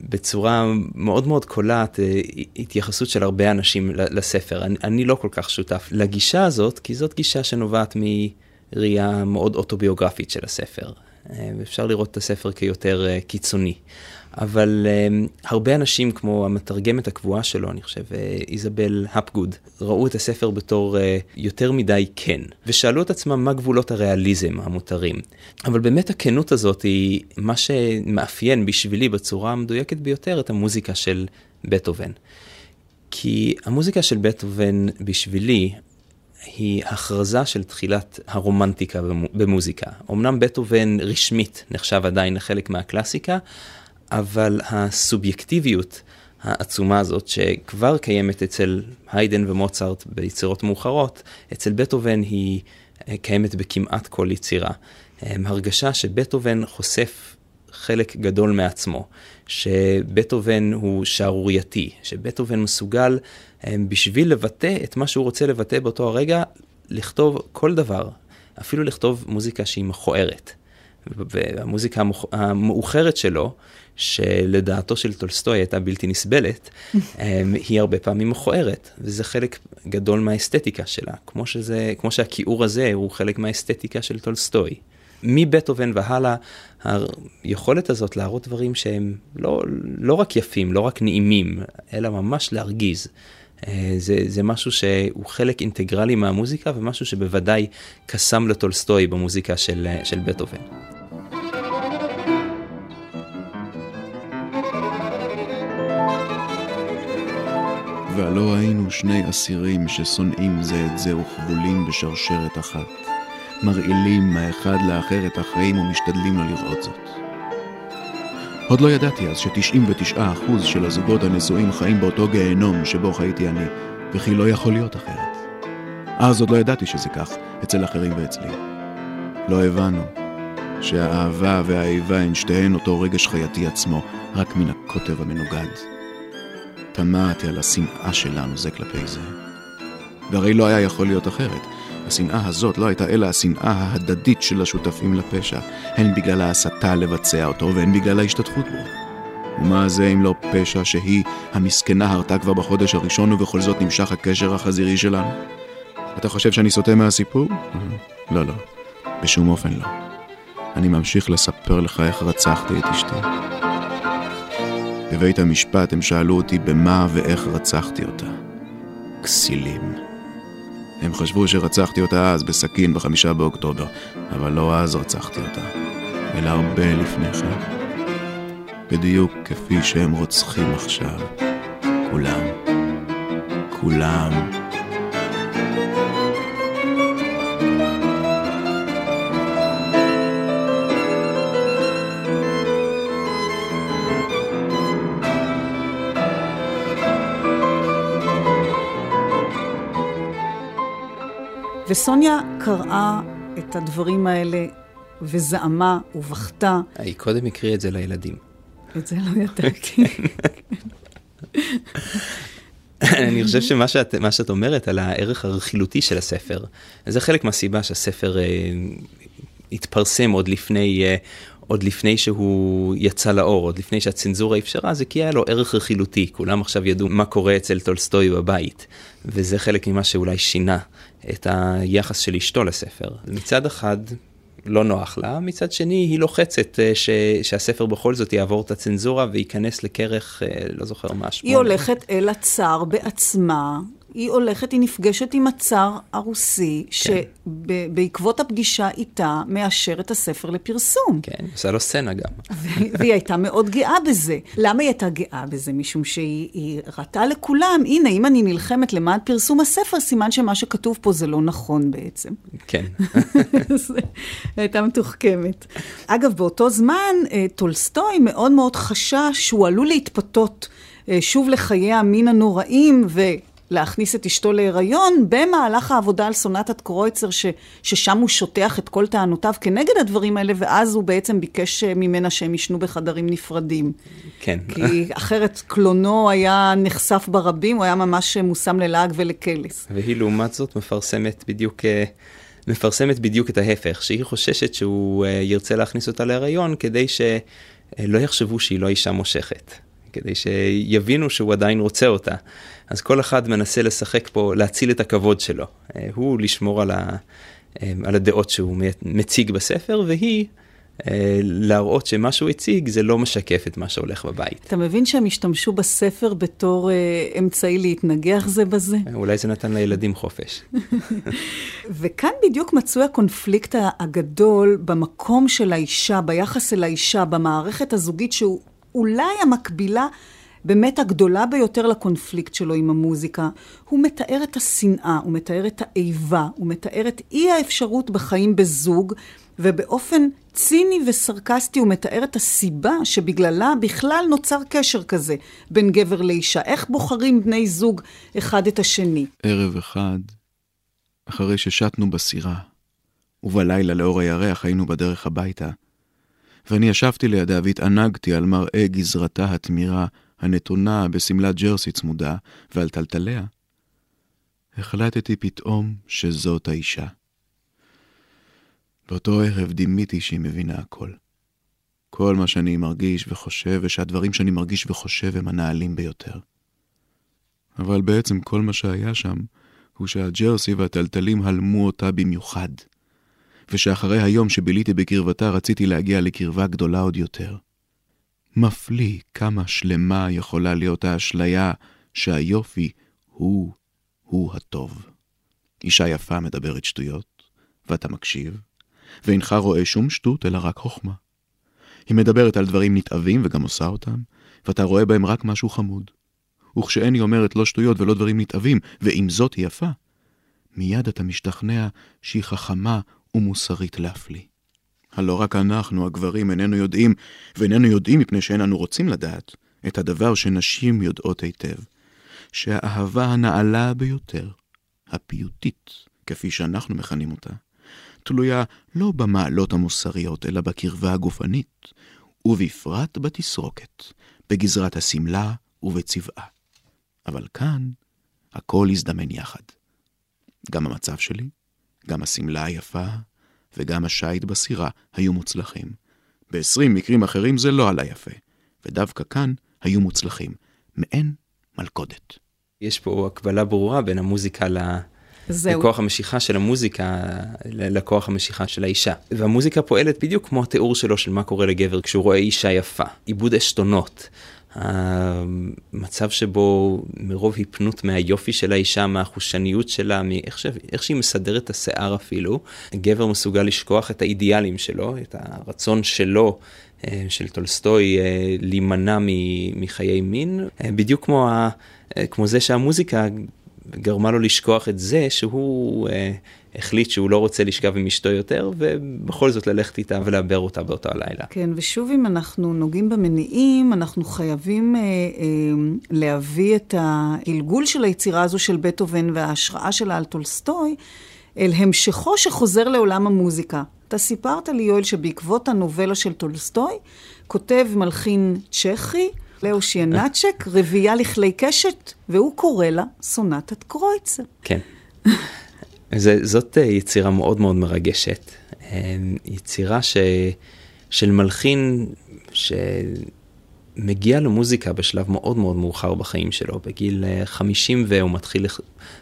בצורה מאוד מאוד קולעת אה, התייחסות של הרבה אנשים לספר. אני, אני לא כל כך שותף לגישה הזאת, כי זאת גישה שנובעת מראייה מאוד אוטוביוגרפית של הספר. אפשר לראות את הספר כיותר קיצוני. אבל um, הרבה אנשים, כמו המתרגמת הקבועה שלו, אני חושב, אה, איזבל הפגוד, ראו את הספר בתור uh, יותר מדי כן, ושאלו את עצמם מה גבולות הריאליזם המותרים. אבל באמת הכנות הזאת היא מה שמאפיין בשבילי בצורה המדויקת ביותר את המוזיקה של בטהובן. כי המוזיקה של בטהובן בשבילי היא הכרזה של תחילת הרומנטיקה במוזיקה. אמנם בטהובן רשמית נחשב עדיין לחלק מהקלאסיקה, אבל הסובייקטיביות העצומה הזאת, שכבר קיימת אצל היידן ומוצרט ביצירות מאוחרות, אצל בטהובן היא אה, קיימת בכמעט כל יצירה. הרגשה שבטהובן חושף חלק גדול מעצמו, שבטהובן הוא שערורייתי, שבטהובן מסוגל אה, בשביל לבטא את מה שהוא רוצה לבטא באותו הרגע, לכתוב כל דבר, אפילו לכתוב מוזיקה שהיא מכוערת. והמוזיקה המאוחרת שלו, שלדעתו של טולסטוי הייתה בלתי נסבלת, אמ, היא הרבה פעמים מכוערת, וזה חלק גדול מהאסתטיקה שלה, כמו, שזה, כמו שהכיעור הזה הוא חלק מהאסתטיקה של טולסטוי. מבטהובן והלאה, היכולת הזאת להראות דברים שהם לא, לא רק יפים, לא רק נעימים, אלא ממש להרגיז. אה, זה, זה משהו שהוא חלק אינטגרלי מהמוזיקה ומשהו שבוודאי קסם לטולסטוי במוזיקה של, של בטהובן. והלא היינו שני אסירים ששונאים זה את זה וכבולים בשרשרת אחת, מרעילים האחד לאחר את החיים ומשתדלים לא לראות זאת. עוד לא ידעתי אז ש-99% של הזוגות הנשואים חיים באותו גיהנום שבו חייתי אני, וכי לא יכול להיות אחרת. אז עוד לא ידעתי שזה כך, אצל אחרים ואצלי. לא הבנו שהאהבה והאיבה הן שתיהן אותו רגש חייתי עצמו, רק מן הקוטב המנוגד. תמהתי על השנאה שלנו זה כלפי זה. והרי לא היה יכול להיות אחרת. השנאה הזאת לא הייתה אלא השנאה ההדדית של השותפים לפשע, הן בגלל ההסתה לבצע אותו והן בגלל ההשתתפות בו. ומה זה אם לא פשע שהיא, המסכנה, הרתה כבר בחודש הראשון ובכל זאת נמשך הקשר החזירי שלנו? אתה חושב שאני סוטה מהסיפור? לא, לא. בשום אופן לא. אני ממשיך לספר לך איך רצחתי את אשתי. בבית המשפט הם שאלו אותי במה ואיך רצחתי אותה. כסילים. הם חשבו שרצחתי אותה אז בסכין בחמישה באוקטובר, אבל לא אז רצחתי אותה, אלא הרבה לפני כן. בדיוק כפי שהם רוצחים עכשיו. כולם. כולם. וסוניה קראה את הדברים האלה וזעמה ובכתה. היא קודם הקריאה את זה לילדים. את זה לא ידעתי. אני חושב שמה שאת, שאת אומרת על הערך הרכילותי של הספר, זה חלק מהסיבה שהספר אה, התפרסם עוד לפני, אה, עוד לפני שהוא יצא לאור, עוד לפני שהצנזורה אפשרה, זה כי היה לו ערך רכילותי. כולם עכשיו ידעו מה קורה אצל טולסטוי בבית, וזה חלק ממה שאולי שינה את היחס של אשתו לספר. מצד אחד, לא נוח לה, מצד שני היא לוחצת אה, ש, שהספר בכל זאת יעבור את הצנזורה וייכנס לכרך, אה, לא זוכר מה, שמונה. היא הולכת אל הצאר בעצמה, היא הולכת, היא נפגשת עם הצאר הרוסי, כן. שבעקבות הפגישה איתה מאשר את הספר לפרסום. כן, עושה לו סצנה גם. והיא הייתה מאוד גאה בזה. למה היא הייתה גאה בזה? משום שהיא ראתה לכולם, הנה, אם אני נלחמת למען פרסום הספר, סימן שמה שכתוב פה זה לא נכון בעצם. כן. הייתה מתוחכמת. אגב, באותו זמן, אה, טולסטוי מאוד מאוד חשש שהוא עלול להתפתות. אה, שוב לחיי המין הנוראים, ו... להכניס את אשתו להיריון במהלך העבודה על סונטת קרויצר, ש, ששם הוא שוטח את כל טענותיו כנגד הדברים האלה, ואז הוא בעצם ביקש ממנה שהם ישנו בחדרים נפרדים. כן. כי אחרת קלונו היה נחשף ברבים, הוא היה ממש מושם ללעג ולקלס. והיא לעומת זאת מפרסמת בדיוק... אה, מפרסמת בדיוק את ההפך, שהיא חוששת שהוא אה, ירצה להכניס אותה להיריון כדי שלא יחשבו שהיא לא אישה מושכת, כדי שיבינו שהוא עדיין רוצה אותה. אז כל אחד מנסה לשחק פה, להציל את הכבוד שלו. אה, הוא לשמור על, ה, אה, על הדעות שהוא מציג בספר, והיא אה, להראות שמה שהוא הציג זה לא משקף את מה שהולך בבית. אתה מבין שהם השתמשו בספר בתור אמצעי להתנגח זה בזה? אולי זה נתן לילדים חופש. וכאן בדיוק מצוי הקונפליקט הגדול במקום של האישה, ביחס אל האישה, במערכת הזוגית, שהוא אולי המקבילה באמת הגדולה ביותר לקונפליקט שלו עם המוזיקה. הוא מתאר את השנאה, הוא מתאר את האיבה, הוא מתאר את אי האפשרות בחיים בזוג, ובאופן ציני וסרקסטי הוא מתאר את הסיבה שבגללה בכלל נוצר קשר כזה בין גבר לאישה. איך בוחרים בני זוג אחד את השני? ערב אחד, אחרי ששטנו בסירה, ובלילה לאור הירח היינו בדרך הביתה, ואני ישבתי לידה והתענגתי על מראה גזרתה התמירה הנתונה בשמלת ג'רסי צמודה ועל טלטליה, החלטתי פתאום שזאת האישה. באותו ערב דימיתי שהיא מבינה הכל. כל מה שאני מרגיש וחושב, ושהדברים שאני מרגיש וחושב הם הנעלים ביותר. אבל בעצם כל מה שהיה שם, הוא שהג'רסי והטלטלים הלמו אותה במיוחד, ושאחרי היום שביליתי בקרבתה רציתי להגיע לקרבה גדולה עוד יותר. מפליא כמה שלמה יכולה להיות האשליה שהיופי הוא, הוא הטוב. אישה יפה מדברת שטויות, ואתה מקשיב, ואינך רואה שום שטות אלא רק חוכמה. היא מדברת על דברים נתעבים וגם עושה אותם, ואתה רואה בהם רק משהו חמוד. וכשאין היא אומרת לא שטויות ולא דברים נתעבים, ועם זאת היא יפה, מיד אתה משתכנע שהיא חכמה ומוסרית להפליא. הלא רק אנחנו, הגברים, איננו יודעים, ואיננו יודעים מפני שאין אנו רוצים לדעת, את הדבר שנשים יודעות היטב, שהאהבה הנעלה ביותר, הפיוטית, כפי שאנחנו מכנים אותה, תלויה לא במעלות המוסריות, אלא בקרבה הגופנית, ובפרט בתסרוקת, בגזרת השמלה ובצבעה. אבל כאן, הכל הזדמן יחד. גם המצב שלי, גם השמלה היפה, וגם השיט בסירה היו מוצלחים. ב-20 מקרים אחרים זה לא עלה יפה, ודווקא כאן היו מוצלחים, מעין מלכודת. יש פה הקבלה ברורה בין המוזיקה זהו. לכוח המשיכה של המוזיקה, לכוח המשיכה של האישה. והמוזיקה פועלת בדיוק כמו התיאור שלו של מה קורה לגבר כשהוא רואה אישה יפה. עיבוד עשתונות. המצב שבו מרוב היפנות מהיופי של האישה, מהחושניות שלה, מאיך ש... שהיא מסדרת את השיער אפילו, גבר מסוגל לשכוח את האידיאלים שלו, את הרצון שלו, אה, של טולסטוי, אה, להימנע מחיי מין, אה, בדיוק כמו, ה... כמו זה שהמוזיקה גרמה לו לשכוח את זה שהוא החליט שהוא לא רוצה לשכב עם אשתו יותר, ובכל זאת ללכת איתה ולעבר אותה באותו הלילה. כן, ושוב, אם אנחנו נוגעים במניעים, אנחנו חייבים אה, אה, להביא את הגלגול של היצירה הזו של בטהובן וההשראה שלה על טולסטוי, אל המשכו שחוזר לעולם המוזיקה. אתה סיפרת לי, יואל, שבעקבות הנובלה של טולסטוי, כותב מלחין צ'כי, לאו שיאנצ'ק, רבייה לכלי קשת, והוא קורא לה סונטת קרויצר. כן. זה, זאת אה, יצירה מאוד מאוד מרגשת. אה, יצירה ש, של מלחין שמגיע למוזיקה בשלב מאוד מאוד מאוחר בחיים שלו, בגיל 50 אה, והוא מתחיל,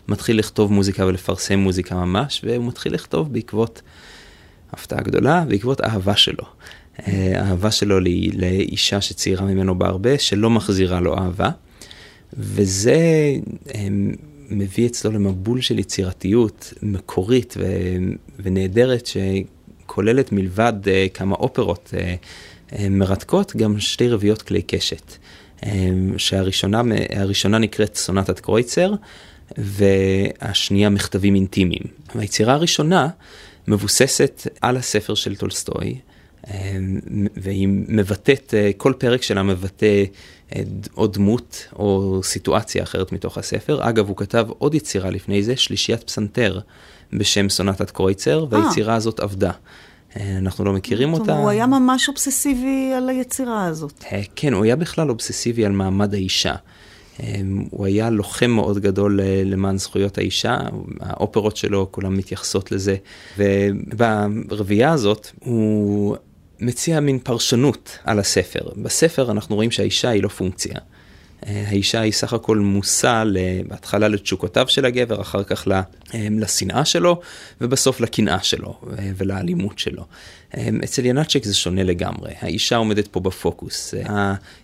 מתחיל לכתוב מוזיקה ולפרסם מוזיקה ממש, והוא מתחיל לכתוב בעקבות הפתעה גדולה, בעקבות אהבה שלו. האהבה שלו לאישה שצעירה ממנו בהרבה, שלא מחזירה לו אהבה. וזה מביא אצלו למבול של יצירתיות מקורית ו, ונהדרת, שכוללת מלבד uh, כמה אופרות uh, uh, מרתקות, גם שתי רביעיות כלי קשת. uh, שהראשונה נקראת סונטת קרויצר, והשנייה מכתבים אינטימיים. היצירה הראשונה מבוססת על הספר של טולסטוי, והיא מבטאת, כל פרק שלה מבטא או דמות או סיטואציה אחרת מתוך הספר. אגב, הוא כתב עוד יצירה לפני זה, שלישיית פסנתר בשם סונטת קרויצר, והיצירה הזאת עבדה. אנחנו לא מכירים אותה. הוא היה ממש אובססיבי על היצירה הזאת. כן, הוא היה בכלל אובססיבי על מעמד האישה. הוא היה לוחם מאוד גדול למען זכויות האישה, האופרות שלו כולם מתייחסות לזה, וברביעייה הזאת הוא מציע מין פרשנות על הספר. בספר אנחנו רואים שהאישה היא לא פונקציה. אה, האישה היא סך הכל מושא בהתחלה לתשוקותיו של הגבר, אחר כך אה, לשנאה שלו, ובסוף לקנאה שלו אה, ולאלימות שלו. אצל ינאצ'ק זה שונה לגמרי, האישה עומדת פה בפוקוס.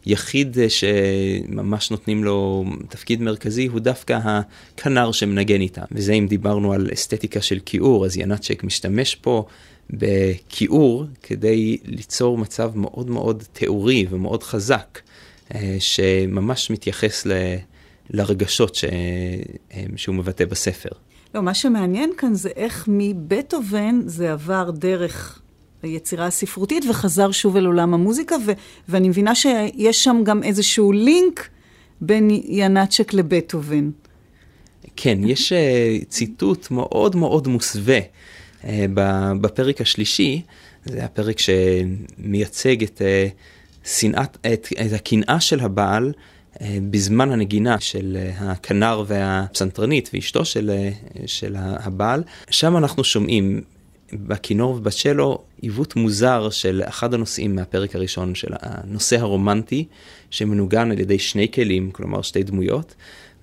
היחיד שממש נותנים לו תפקיד מרכזי הוא דווקא הכנר שמנגן איתה. וזה אם דיברנו על אסתטיקה של כיעור, אז ינאצ'ק משתמש פה בכיעור כדי ליצור מצב מאוד מאוד תיאורי ומאוד חזק, אה, שממש מתייחס ל... לרגשות ש... אה, שהוא מבטא בספר. לא, מה שמעניין כאן זה איך מבטהובן זה עבר דרך היצירה הספרותית וחזר שוב אל עולם המוזיקה, ו... ואני מבינה שיש שם גם איזשהו לינק בין ינאצ'ק לבטהובן. כן, יש אה, ציטוט מאוד מאוד מוסווה בפרק השלישי, זה הפרק שמייצג את אה, שנאת, את, את הקנאה של הבעל אה, בזמן הנגינה של אה, הכנר והפסנתרנית ואשתו של, של הבעל. שם אנחנו שומעים בכינור ובצ'לו עיוות מוזר של אחד הנושאים מהפרק הראשון, של הנושא הרומנטי, שמנוגן על ידי שני כלים, כלומר שתי דמויות,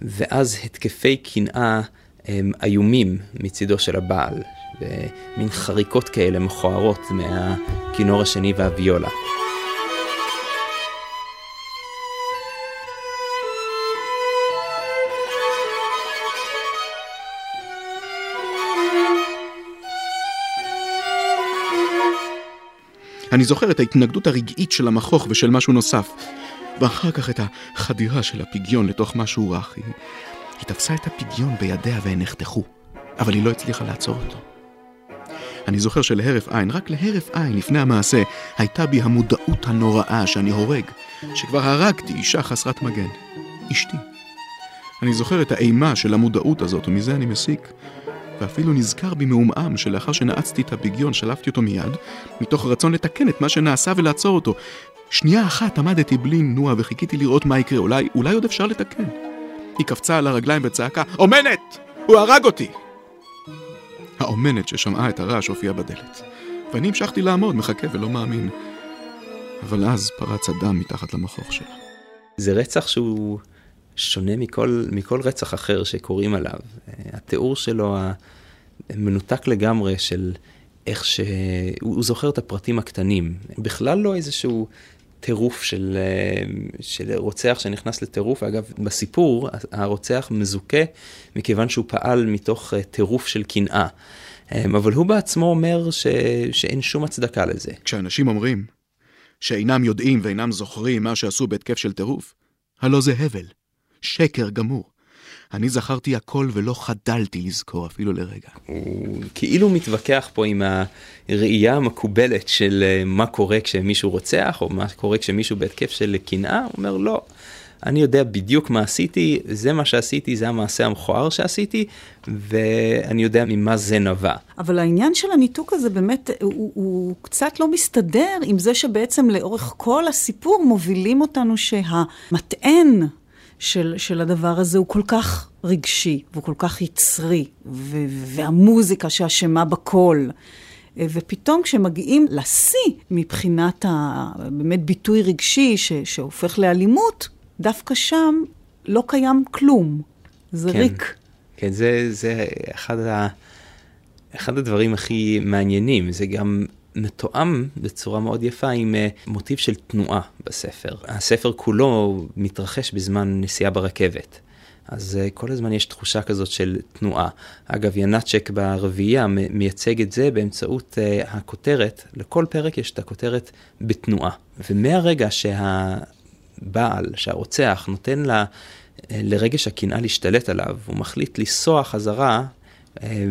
ואז התקפי קנאה איומים מצידו של הבעל, במין חריקות כאלה מכוערות מהכינור השני והוויולה. אני זוכר את ההתנגדות הרגעית של המכוך ושל משהו נוסף, ואחר כך את החדירה של הפיגיון לתוך משהו רך. היא, תפסה את הפיגיון בידיה והן נחתכו, אבל היא לא הצליחה לעצור אותו. אני זוכר שלהרף עין, רק להרף עין לפני המעשה, הייתה בי המודעות הנוראה שאני הורג, שכבר הרגתי אישה חסרת מגן. אשתי. אני זוכר את האימה של המודעות הזאת, ומזה אני מסיק. ואפילו נזכר בי מעומעם שלאחר שנעצתי את הביגיון שלפתי אותו מיד, מתוך רצון לתקן את מה שנעשה ולעצור אותו. שנייה אחת עמדתי בלי נוע וחיכיתי לראות מה יקרה, אולי, אולי עוד אפשר לתקן. היא קפצה על הרגליים וצעקה, אומנת! הוא הרג אותי! האומנת ששמעה את הרעש הופיעה בדלת. ואני המשכתי לעמוד, מחכה ולא מאמין. אבל אז פרץ הדם מתחת למכוך שלה. זה רצח שהוא שונה מכל, מכל רצח אחר שקוראים עליו. התיאור שלו מנותק לגמרי של איך שהוא הוא זוכר את הפרטים הקטנים. בכלל לא איזשהו טירוף של, של רוצח שנכנס לטירוף. אגב, בסיפור הרוצח מזוכה מכיוון שהוא פעל מתוך טירוף של קנאה. אבל הוא בעצמו אומר ש, שאין שום הצדקה לזה. כשאנשים אומרים שאינם יודעים ואינם זוכרים מה שעשו בהתקף של טירוף, הלא זה הבל, שקר גמור. אני זכרתי הכל ולא חדלתי לזכור אפילו לרגע. הוא כאילו מתווכח פה עם הראייה המקובלת של אה, מה קורה כשמישהו רוצח, או מה קורה כשמישהו בהתקף של קנאה, הוא אומר לא. אני יודע בדיוק מה עשיתי, זה מה שעשיתי, זה המעשה המכוער שעשיתי, ואני יודע ממה זה נבע. אבל העניין של הניתוק הזה באמת, הוא, הוא קצת לא מסתדר עם זה שבעצם לאורך כל הסיפור מובילים אותנו שהמטען של, של הדבר הזה הוא כל כך רגשי, והוא כל כך יצרי, ו- והמוזיקה שאשמה בכל. ופתאום כשמגיעים לשיא מבחינת ה... באמת ביטוי רגשי ש- שהופך לאלימות, דווקא שם לא קיים כלום. זה כן, ריק. כן, זה, זה אחד, ה... אחד הדברים הכי מעניינים. זה גם מתואם בצורה מאוד יפה עם אה, מוטיב של תנועה בספר. הספר כולו מתרחש בזמן נסיעה ברכבת. אז uh, כל הזמן יש תחושה כזאת של תנועה. אגב, ינאצ'ק ברביעייה מייצג את זה באמצעות uh, הכותרת, לכל פרק יש את הכותרת בתנועה. ומהרגע שהבעל, שהרוצח, נותן לה, לרגש הקנאה להשתלט עליו, הוא מחליט לנסוע חזרה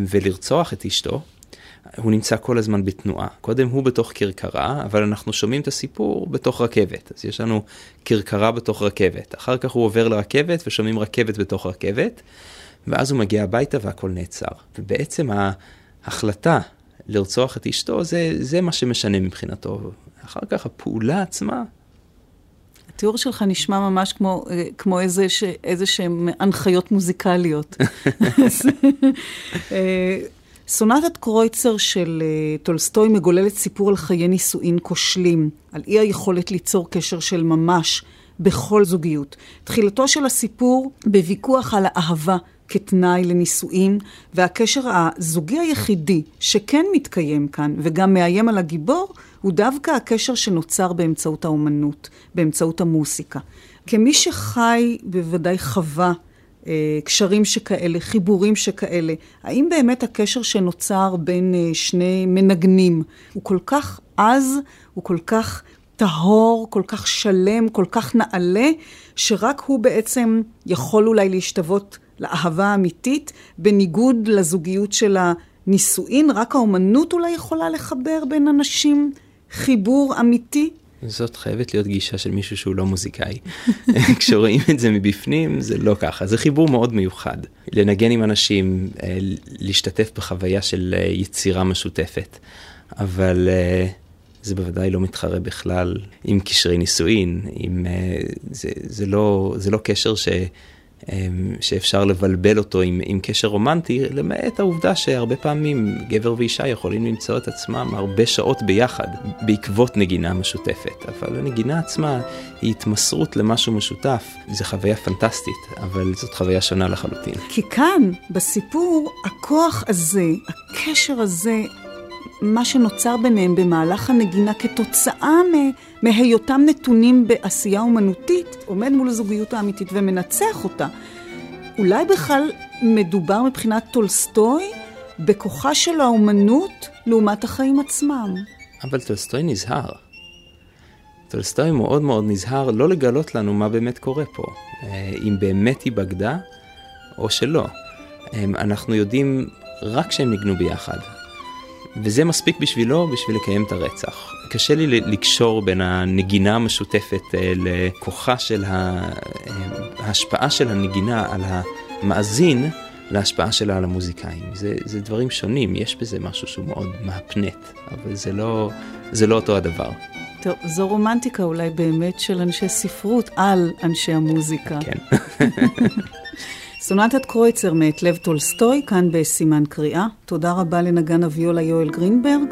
ולרצוח את אשתו, הוא נמצא כל הזמן בתנועה. קודם הוא בתוך כרכרה, אבל אנחנו שומעים את הסיפור בתוך רכבת. אז יש לנו כרכרה בתוך רכבת. אחר כך הוא עובר לרכבת ושומעים רכבת בתוך רכבת, ואז הוא מגיע הביתה והכל נעצר. ובעצם ההחלטה לרצוח את אשתו, זה, זה מה שמשנה מבחינתו. אחר כך הפעולה עצמה... התיאור שלך נשמע ממש כמו, אה, כמו איזה, ש, איזה שהן הנחיות מוזיקליות. אה, סונטת קרויצר של uh, טולסטוי מגוללת סיפור על חיי נישואין כושלים, על אי היכולת ליצור קשר של ממש בכל זוגיות. תחילתו של הסיפור בוויכוח על האהבה כתנאי לנישואין, והקשר הזוגי היחידי שכן מתקיים כאן וגם מאיים על הגיבור, הוא דווקא הקשר שנוצר באמצעות האומנות, באמצעות המוסיקה. כמי שחי, בוודאי חווה, אה, קשרים שכאלה, חיבורים שכאלה. האם באמת הקשר שנוצר בין אה, שני מנגנים הוא כל כך עז, הוא כל כך טהור, כל כך שלם, כל כך נעלה, שרק הוא בעצם יכול אולי להשתוות לאהבה האמיתית, בניגוד לזוגיות של הנישואין, רק האומנות אולי יכולה לחבר בין אנשים חיבור אמיתי? זאת חייבת להיות גישה של מישהו שהוא לא מוזיקאי. כשרואים את זה מבפנים זה לא ככה, זה חיבור מאוד מיוחד. לנגן עם אנשים, אה, להשתתף בחוויה של אה, יצירה משותפת. אבל אה, זה בוודאי לא מתחרה בכלל עם קשרי נישואין, עם, זה, זה, לא, זה לא קשר ש... אמ, שאפשר לבלבל אותו עם, עם קשר רומנטי, למעט העובדה שהרבה פעמים גבר ואישה יכולים למצוא את עצמם הרבה שעות ביחד, בעקבות נגינה משותפת. אבל הנגינה עצמה היא התמסרות למשהו משותף, זו חוויה פנטסטית, אבל זאת חוויה שונה לחלוטין. כי כאן, בסיפור, הכוח הזה, הקשר הזה, מה שנוצר ביניהם במהלך הנגינה כתוצאה מהיותם נתונים בעשייה אומנותית, עומד מול הזוגיות האמיתית ומנצח אותה. אולי בכלל מדובר מבחינת טולסטוי בכוחה של האומנות לעומת החיים עצמם. אבל טולסטוי נזהר. טולסטוי מאוד מאוד נזהר לא לגלות לנו מה באמת קורה פה. אה, אם באמת היא בגדה או שלא. אה, אנחנו יודעים רק שהם ניגנו ביחד. וזה מספיק בשבילו בשביל לקיים את הרצח. קשה לי לקשור בין הנגינה המשותפת אה, לכוחה של אה, ההשפעה של הנגינה על המאזין להשפעה שלה על המוזיקאים. זה, זה דברים שונים, יש בזה משהו שהוא מאוד מהפנט, אבל זה לא, זה לא אותו הדבר. טוב, זו רומנטיקה אולי באמת של אנשי ספרות על אנשי המוזיקה. כן. סונטת קרויצר מאת לב טולסטוי, כאן בסימן קריאה. תודה רבה לנגן הוויולה יואל גרינברג.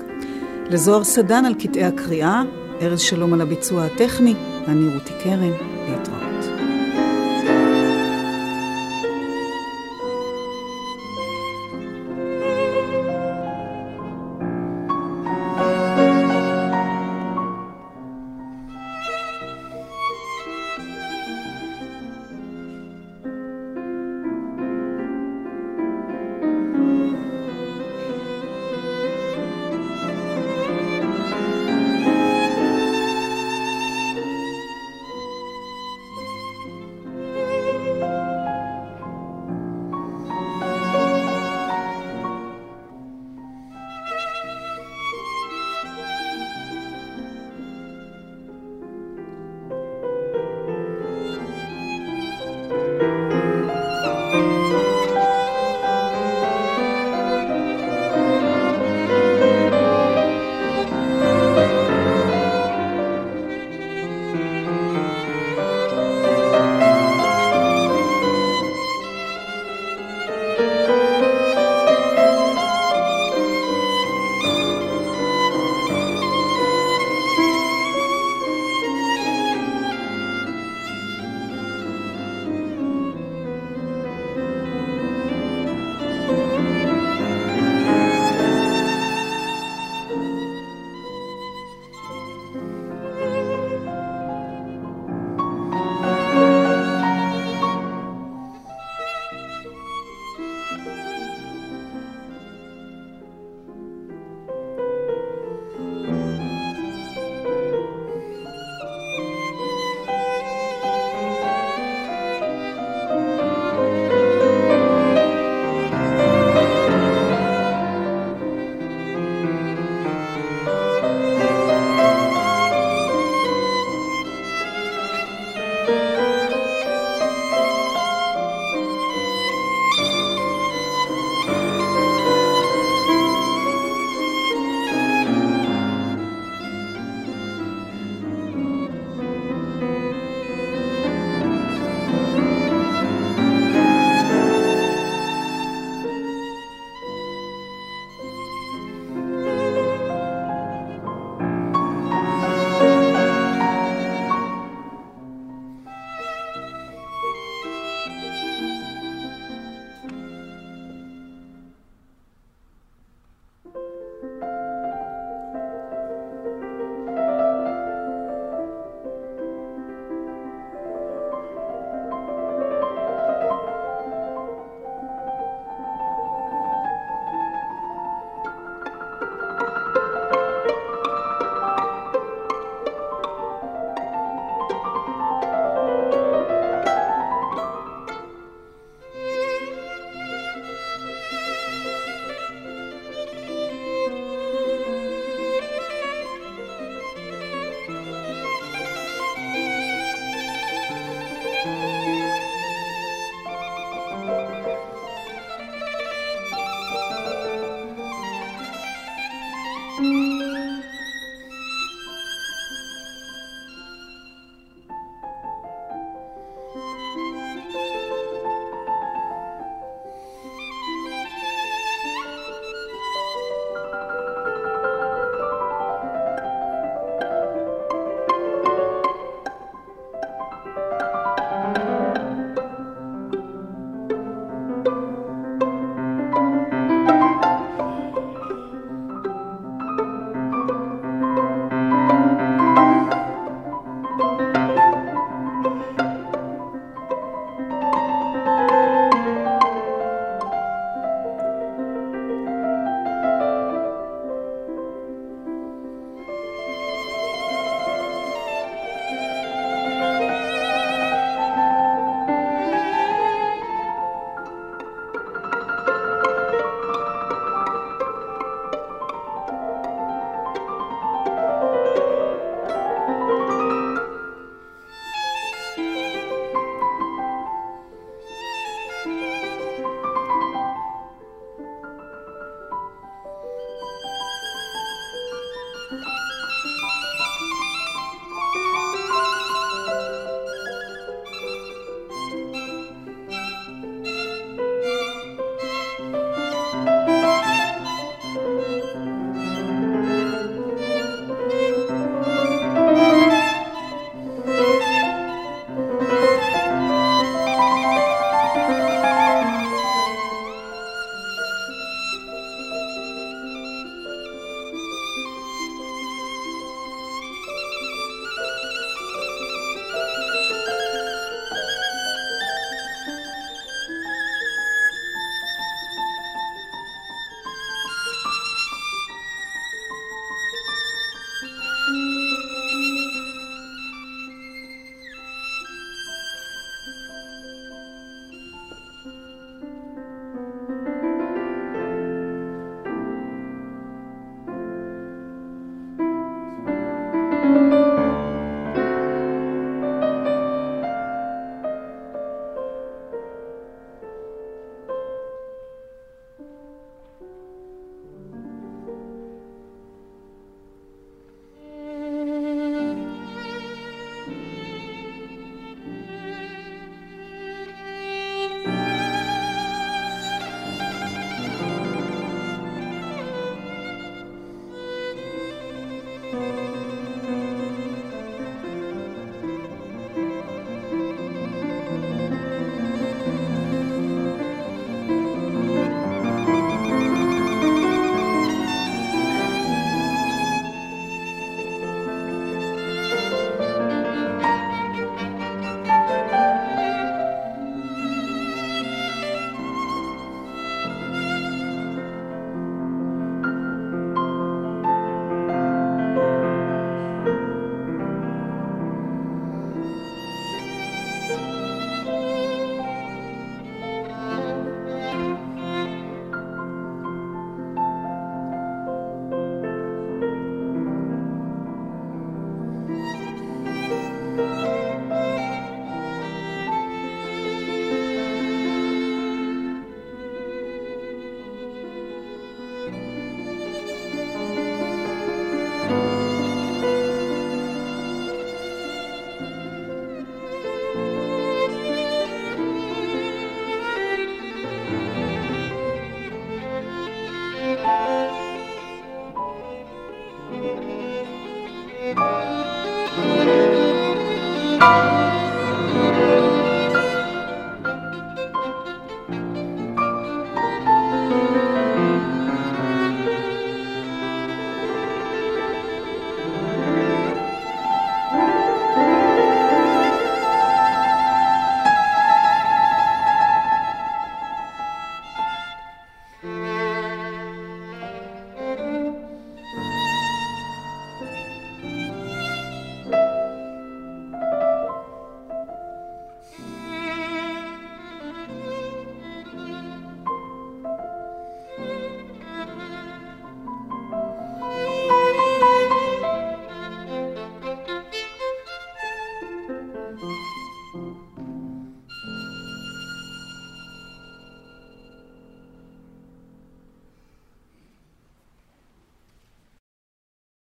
לזוהר סדן על קטעי הקריאה, ארז שלום על הביצוע הטכני, ואני רותי קרן, להתראות.